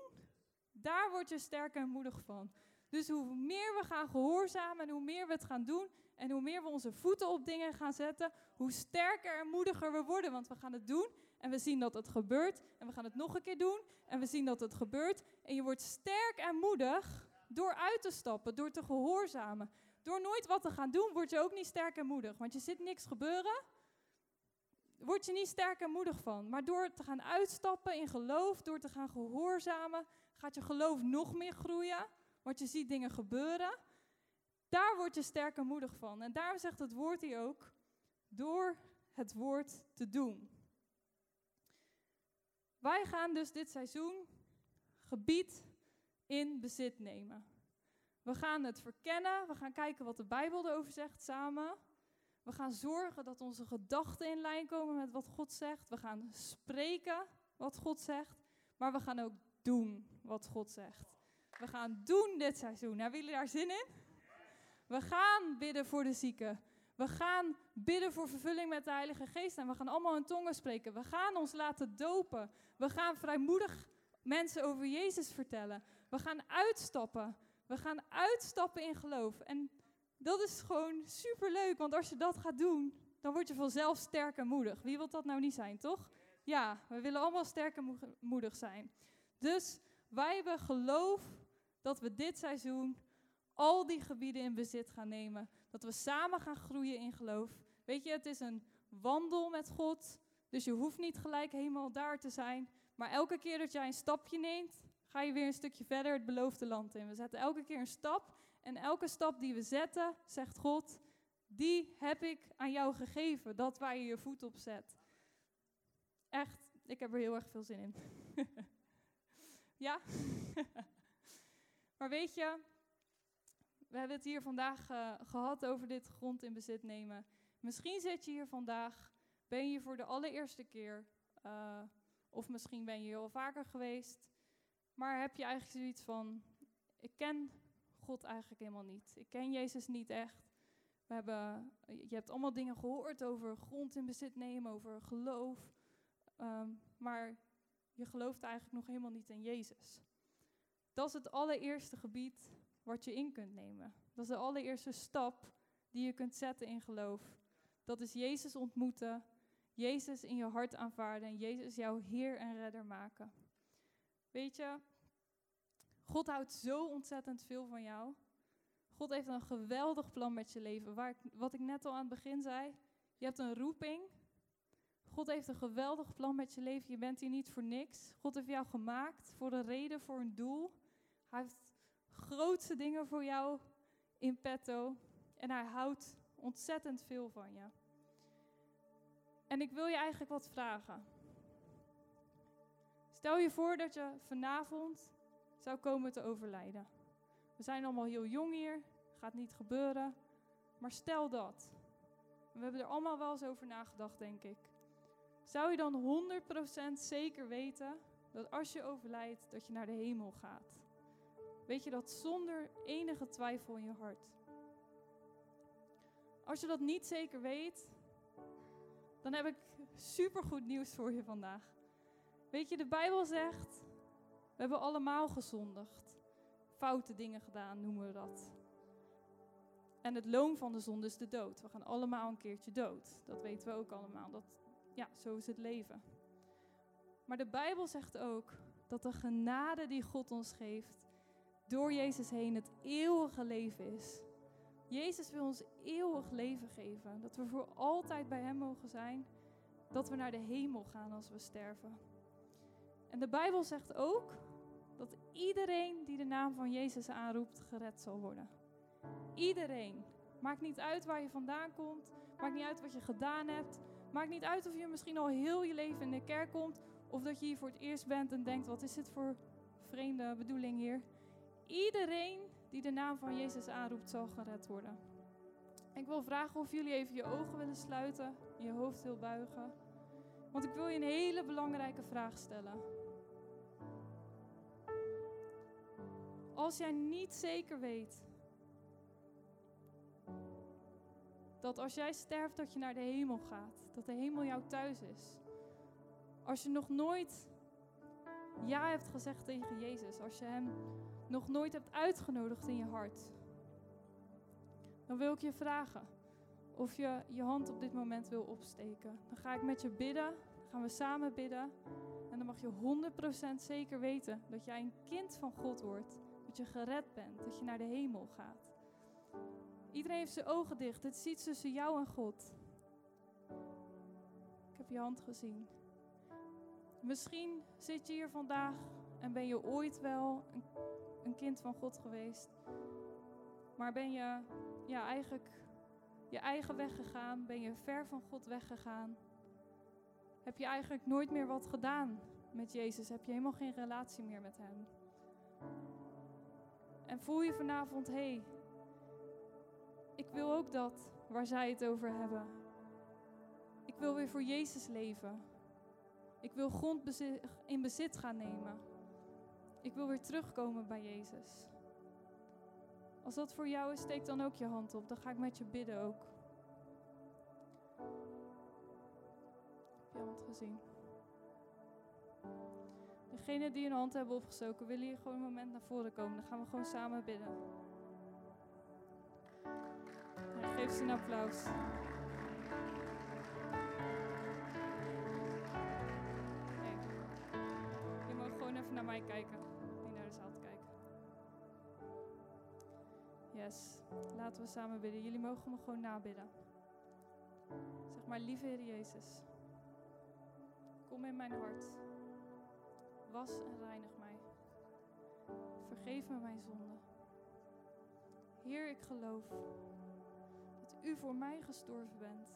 daar word je sterker en moedig van. Dus hoe meer we gaan gehoorzamen en hoe meer we het gaan doen en hoe meer we onze voeten op dingen gaan zetten, hoe sterker en moediger we worden. Want we gaan het doen en we zien dat het gebeurt en we gaan het nog een keer doen en we zien dat het gebeurt. En je wordt sterk en moedig door uit te stappen, door te gehoorzamen. Door nooit wat te gaan doen, word je ook niet sterk en moedig. Want je ziet niks gebeuren, word je niet sterk en moedig van. Maar door te gaan uitstappen in geloof, door te gaan gehoorzamen, gaat je geloof nog meer groeien. Want je ziet dingen gebeuren. Daar word je sterk en moedig van. En daarom zegt het woord hier ook, door het woord te doen. Wij gaan dus dit seizoen gebied in bezit nemen. We gaan het verkennen, we gaan kijken wat de Bijbel erover zegt samen. We gaan zorgen dat onze gedachten in lijn komen met wat God zegt. We gaan spreken wat God zegt, maar we gaan ook doen wat God zegt. We gaan doen dit seizoen. Hebben jullie daar zin in? We gaan bidden voor de zieken. We gaan bidden voor vervulling met de Heilige Geest en we gaan allemaal in tongen spreken. We gaan ons laten dopen. We gaan vrijmoedig mensen over Jezus vertellen. We gaan uitstappen. We gaan uitstappen in geloof. En dat is gewoon superleuk, want als je dat gaat doen, dan word je vanzelf sterk en moedig. Wie wil dat nou niet zijn, toch? Ja, we willen allemaal sterk en moedig zijn. Dus wij hebben geloof dat we dit seizoen al die gebieden in bezit gaan nemen. Dat we samen gaan groeien in geloof. Weet je, het is een wandel met God. Dus je hoeft niet gelijk helemaal daar te zijn. Maar elke keer dat jij een stapje neemt, ga je weer een stukje verder het beloofde land in. We zetten elke keer een stap. En elke stap die we zetten, zegt God, die heb ik aan jou gegeven. Dat waar je je voet op zet. Echt, ik heb er heel erg veel zin in. (laughs) ja? (laughs) maar weet je, we hebben het hier vandaag uh, gehad over dit grond in bezit nemen. Misschien zit je hier vandaag, ben je voor de allereerste keer, uh, of misschien ben je hier al vaker geweest, maar heb je eigenlijk zoiets van, ik ken God eigenlijk helemaal niet. Ik ken Jezus niet echt. We hebben, je hebt allemaal dingen gehoord over grond in bezit nemen, over geloof, um, maar je gelooft eigenlijk nog helemaal niet in Jezus. Dat is het allereerste gebied wat je in kunt nemen. Dat is de allereerste stap die je kunt zetten in geloof. Dat is Jezus ontmoeten, Jezus in je hart aanvaarden en Jezus jouw Heer en Redder maken. Weet je, God houdt zo ontzettend veel van jou. God heeft een geweldig plan met je leven. Waar wat ik net al aan het begin zei, je hebt een roeping. God heeft een geweldig plan met je leven. Je bent hier niet voor niks. God heeft jou gemaakt voor een reden, voor een doel. Hij heeft grootste dingen voor jou in petto. En hij houdt ontzettend veel van je. En ik wil je eigenlijk wat vragen. Stel je voor dat je vanavond zou komen te overlijden. We zijn allemaal heel jong hier, gaat niet gebeuren. Maar stel dat. We hebben er allemaal wel eens over nagedacht, denk ik. Zou je dan 100% zeker weten dat als je overlijdt, dat je naar de hemel gaat? Weet je dat zonder enige twijfel in je hart. Als je dat niet zeker weet, dan heb ik supergoed nieuws voor je vandaag. Weet je, de Bijbel zegt, we hebben allemaal gezondigd. Foute dingen gedaan, noemen we dat. En het loon van de zonde is de dood. We gaan allemaal een keertje dood. Dat weten we ook allemaal. Dat, ja, zo is het leven. Maar de Bijbel zegt ook dat de genade die God ons geeft, door Jezus heen het eeuwige leven is. Jezus wil ons eeuwig leven geven. Dat we voor altijd bij Hem mogen zijn. Dat we naar de hemel gaan als we sterven. En de Bijbel zegt ook dat iedereen die de naam van Jezus aanroept, gered zal worden. Iedereen. Maakt niet uit waar je vandaan komt. Maakt niet uit wat je gedaan hebt. Maakt niet uit of je misschien al heel je leven in de kerk komt of dat je hier voor het eerst bent en denkt: wat is dit voor vreemde bedoeling hier? Iedereen die de naam van Jezus aanroept, zal gered worden. Ik wil vragen of jullie even je ogen willen sluiten, je hoofd wil buigen. Want ik wil je een hele belangrijke vraag stellen. Als jij niet zeker weet dat als jij sterft dat je naar de hemel gaat, dat de hemel jouw thuis is. Als je nog nooit ja hebt gezegd tegen Jezus, als je hem nog nooit hebt uitgenodigd in je hart, dan wil ik je vragen of je je hand op dit moment wil opsteken. Dan ga ik met je bidden, gaan we samen bidden. En dan mag je 100% zeker weten dat jij een kind van God wordt. Dat je gered bent, dat je naar de hemel gaat. Iedereen heeft zijn ogen dicht. Het ziet tussen jou en God. Ik heb je hand gezien. Misschien zit je hier vandaag en ben je ooit wel een, een kind van God geweest. Maar ben je ja, eigenlijk je eigen weg gegaan? Ben je ver van God weggegaan? Heb je eigenlijk nooit meer wat gedaan met Jezus? Heb je helemaal geen relatie meer met Hem? En voel je vanavond, hé, hey, ik wil ook dat waar zij het over hebben. Ik wil weer voor Jezus leven. Ik wil grond in bezit gaan nemen. Ik wil weer terugkomen bij Jezus. Als dat voor jou is, steek dan ook je hand op. Dan ga ik met je bidden ook. Heb je hand gezien? Degenen die hun hand hebben opgestoken, willen hier gewoon een moment naar voren komen. Dan gaan we gewoon samen bidden. geef ze een applaus. Je mag gewoon even naar mij kijken. Yes. Laten we samen bidden. Jullie mogen me gewoon nabidden. Zeg maar, lieve Heer Jezus. Kom in mijn hart. Was en reinig mij. Vergeef me mijn zonde. Heer, ik geloof dat u voor mij gestorven bent.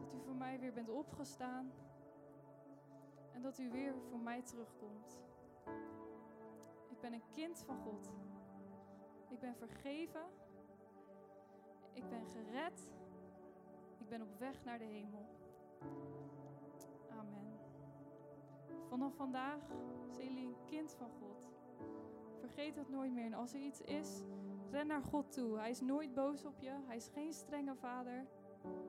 Dat u voor mij weer bent opgestaan. En dat u weer voor mij terugkomt. Ik ben een kind van God. Ik ben vergeven. Ik ben gered. Ik ben op weg naar de hemel. Amen. Vanaf vandaag zijn jullie een kind van God. Vergeet dat nooit meer. En als er iets is, ren naar God toe. Hij is nooit boos op je. Hij is geen strenge vader.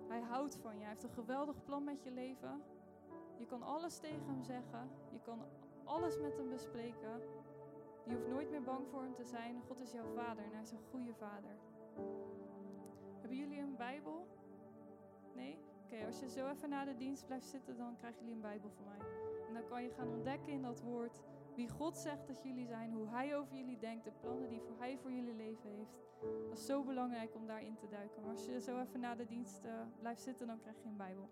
Hij houdt van je. Hij heeft een geweldig plan met je leven. Je kan alles tegen hem zeggen. Je kan alles met hem bespreken. Je hoeft nooit meer bang voor hem te zijn. God is jouw vader en hij is een goede vader. Hebben jullie een Bijbel? Nee? Oké, als je zo even na de dienst blijft zitten, dan krijgen jullie een Bijbel van mij. En dan kan je gaan ontdekken in dat woord wie God zegt dat jullie zijn, hoe Hij over jullie denkt, de plannen die Hij voor jullie leven heeft. Dat is zo belangrijk om daarin te duiken. Maar als je zo even na de dienst uh, blijft zitten, dan krijg je een Bijbel.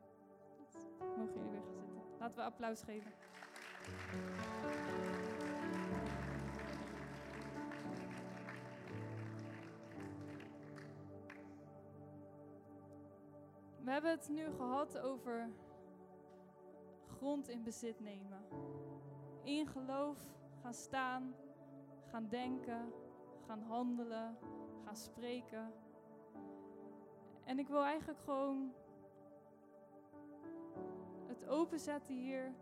Mogen jullie weer gaan zitten. Laten we applaus geven. We hebben het nu gehad over grond in bezit nemen. In geloof gaan staan, gaan denken, gaan handelen, gaan spreken. En ik wil eigenlijk gewoon het openzetten hier.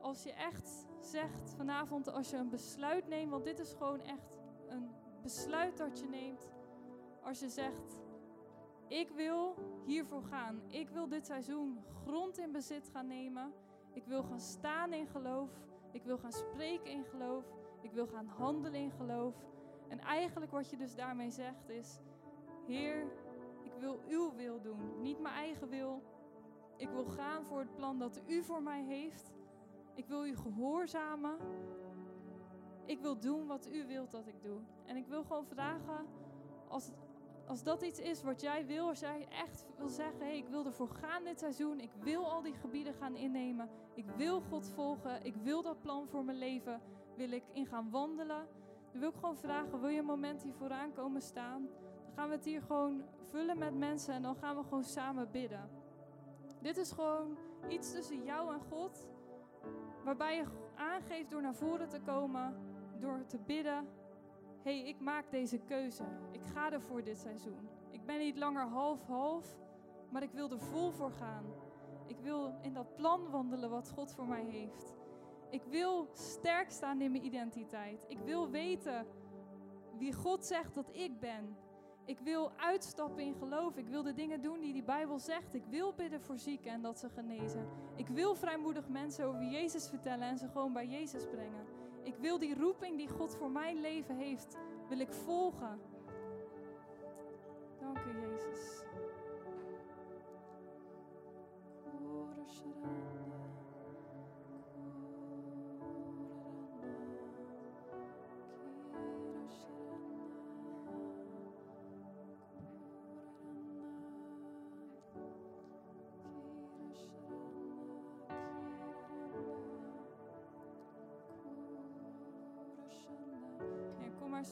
Als je echt zegt vanavond, als je een besluit neemt, want dit is gewoon echt een besluit dat je neemt. Als je zegt, ik wil hiervoor gaan. Ik wil dit seizoen grond in bezit gaan nemen. Ik wil gaan staan in geloof. Ik wil gaan spreken in geloof. Ik wil gaan handelen in geloof. En eigenlijk wat je dus daarmee zegt is: Heer, ik wil uw wil doen, niet mijn eigen wil. Ik wil gaan voor het plan dat u voor mij heeft. Ik wil u gehoorzamen. Ik wil doen wat u wilt dat ik doe. En ik wil gewoon vragen, als het als dat iets is wat jij wil, als jij echt wil zeggen: hey, ik wil ervoor gaan dit seizoen, ik wil al die gebieden gaan innemen, ik wil God volgen, ik wil dat plan voor mijn leven, wil ik in gaan wandelen. Dan wil ik gewoon vragen: wil je een moment hier vooraan komen staan? Dan gaan we het hier gewoon vullen met mensen en dan gaan we gewoon samen bidden. Dit is gewoon iets tussen jou en God. Waarbij je aangeeft door naar voren te komen, door te bidden. Hé, hey, ik maak deze keuze. Ik ga ervoor dit seizoen. Ik ben niet langer half-half, maar ik wil er vol voor gaan. Ik wil in dat plan wandelen wat God voor mij heeft. Ik wil sterk staan in mijn identiteit. Ik wil weten wie God zegt dat ik ben. Ik wil uitstappen in geloof. Ik wil de dingen doen die die Bijbel zegt. Ik wil bidden voor zieken en dat ze genezen. Ik wil vrijmoedig mensen over Jezus vertellen en ze gewoon bij Jezus brengen. Ik wil die roeping die God voor mijn leven heeft, wil ik volgen. Dank u, Jezus.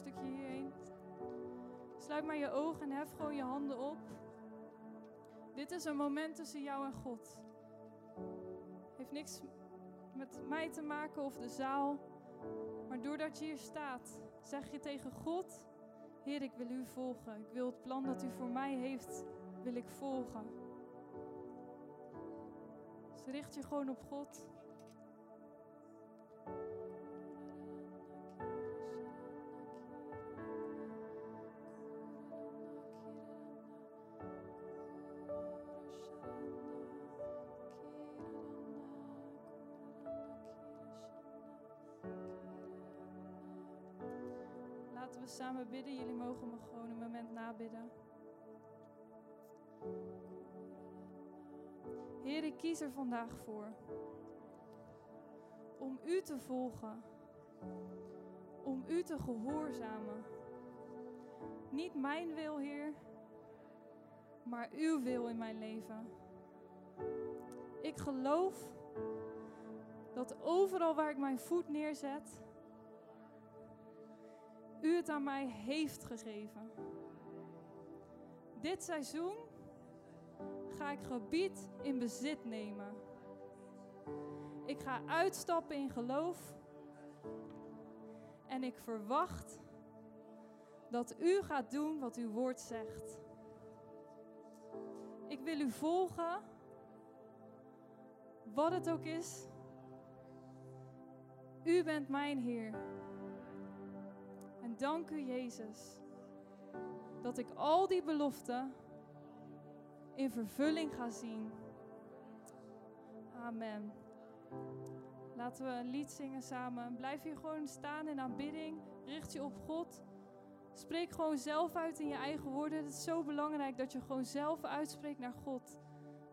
Stukje hierheen. Sluit maar je ogen en hef gewoon je handen op. Dit is een moment tussen jou en God. Heeft niks met mij te maken of de zaal. Maar doordat je hier staat, zeg je tegen God: Heer, ik wil u volgen. Ik wil het plan dat u voor mij heeft, wil ik volgen. Dus richt je gewoon op God. Samen bidden. Jullie mogen me gewoon een moment nabidden. Heer, ik kies er vandaag voor om U te volgen, om U te gehoorzamen. Niet mijn wil, Heer, maar Uw wil in mijn leven. Ik geloof dat overal waar ik mijn voet neerzet, u het aan mij heeft gegeven. Dit seizoen ga ik gebied in bezit nemen. Ik ga uitstappen in geloof. En ik verwacht dat u gaat doen wat uw woord zegt. Ik wil u volgen, wat het ook is. U bent mijn Heer dank u, Jezus, dat ik al die beloften in vervulling ga zien. Amen. Laten we een lied zingen samen. Blijf hier gewoon staan in aanbidding. Richt je op God. Spreek gewoon zelf uit in je eigen woorden. Het is zo belangrijk dat je gewoon zelf uitspreekt naar God.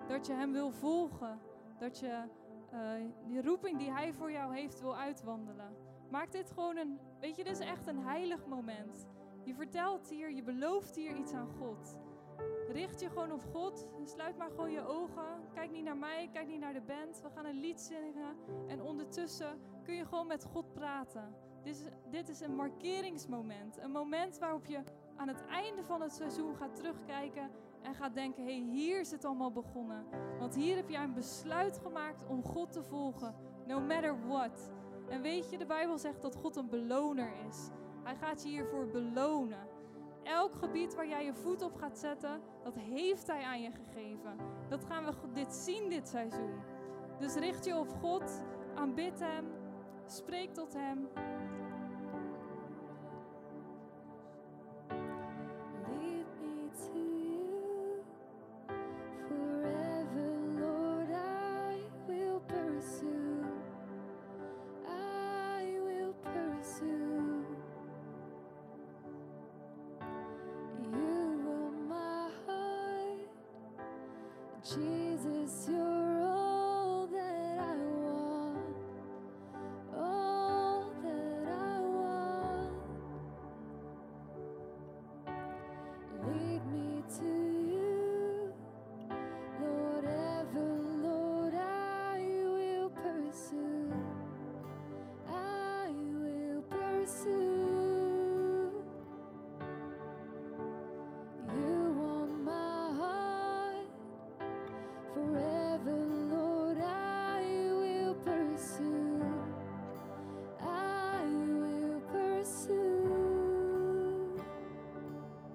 Dat je Hem wil volgen. Dat je uh, die roeping die Hij voor jou heeft wil uitwandelen. Maak dit gewoon een, weet je, dit is echt een heilig moment. Je vertelt hier, je belooft hier iets aan God. Richt je gewoon op God. Sluit maar gewoon je ogen. Kijk niet naar mij, kijk niet naar de band. We gaan een lied zingen. En ondertussen kun je gewoon met God praten. Dit is, dit is een markeringsmoment. Een moment waarop je aan het einde van het seizoen gaat terugkijken en gaat denken: hé, hey, hier is het allemaal begonnen. Want hier heb jij een besluit gemaakt om God te volgen, no matter what. En weet je, de Bijbel zegt dat God een beloner is. Hij gaat je hiervoor belonen. Elk gebied waar jij je voet op gaat zetten, dat heeft Hij aan je gegeven. Dat gaan we dit zien dit seizoen. Dus richt je op God, aanbid Hem, spreek tot Hem.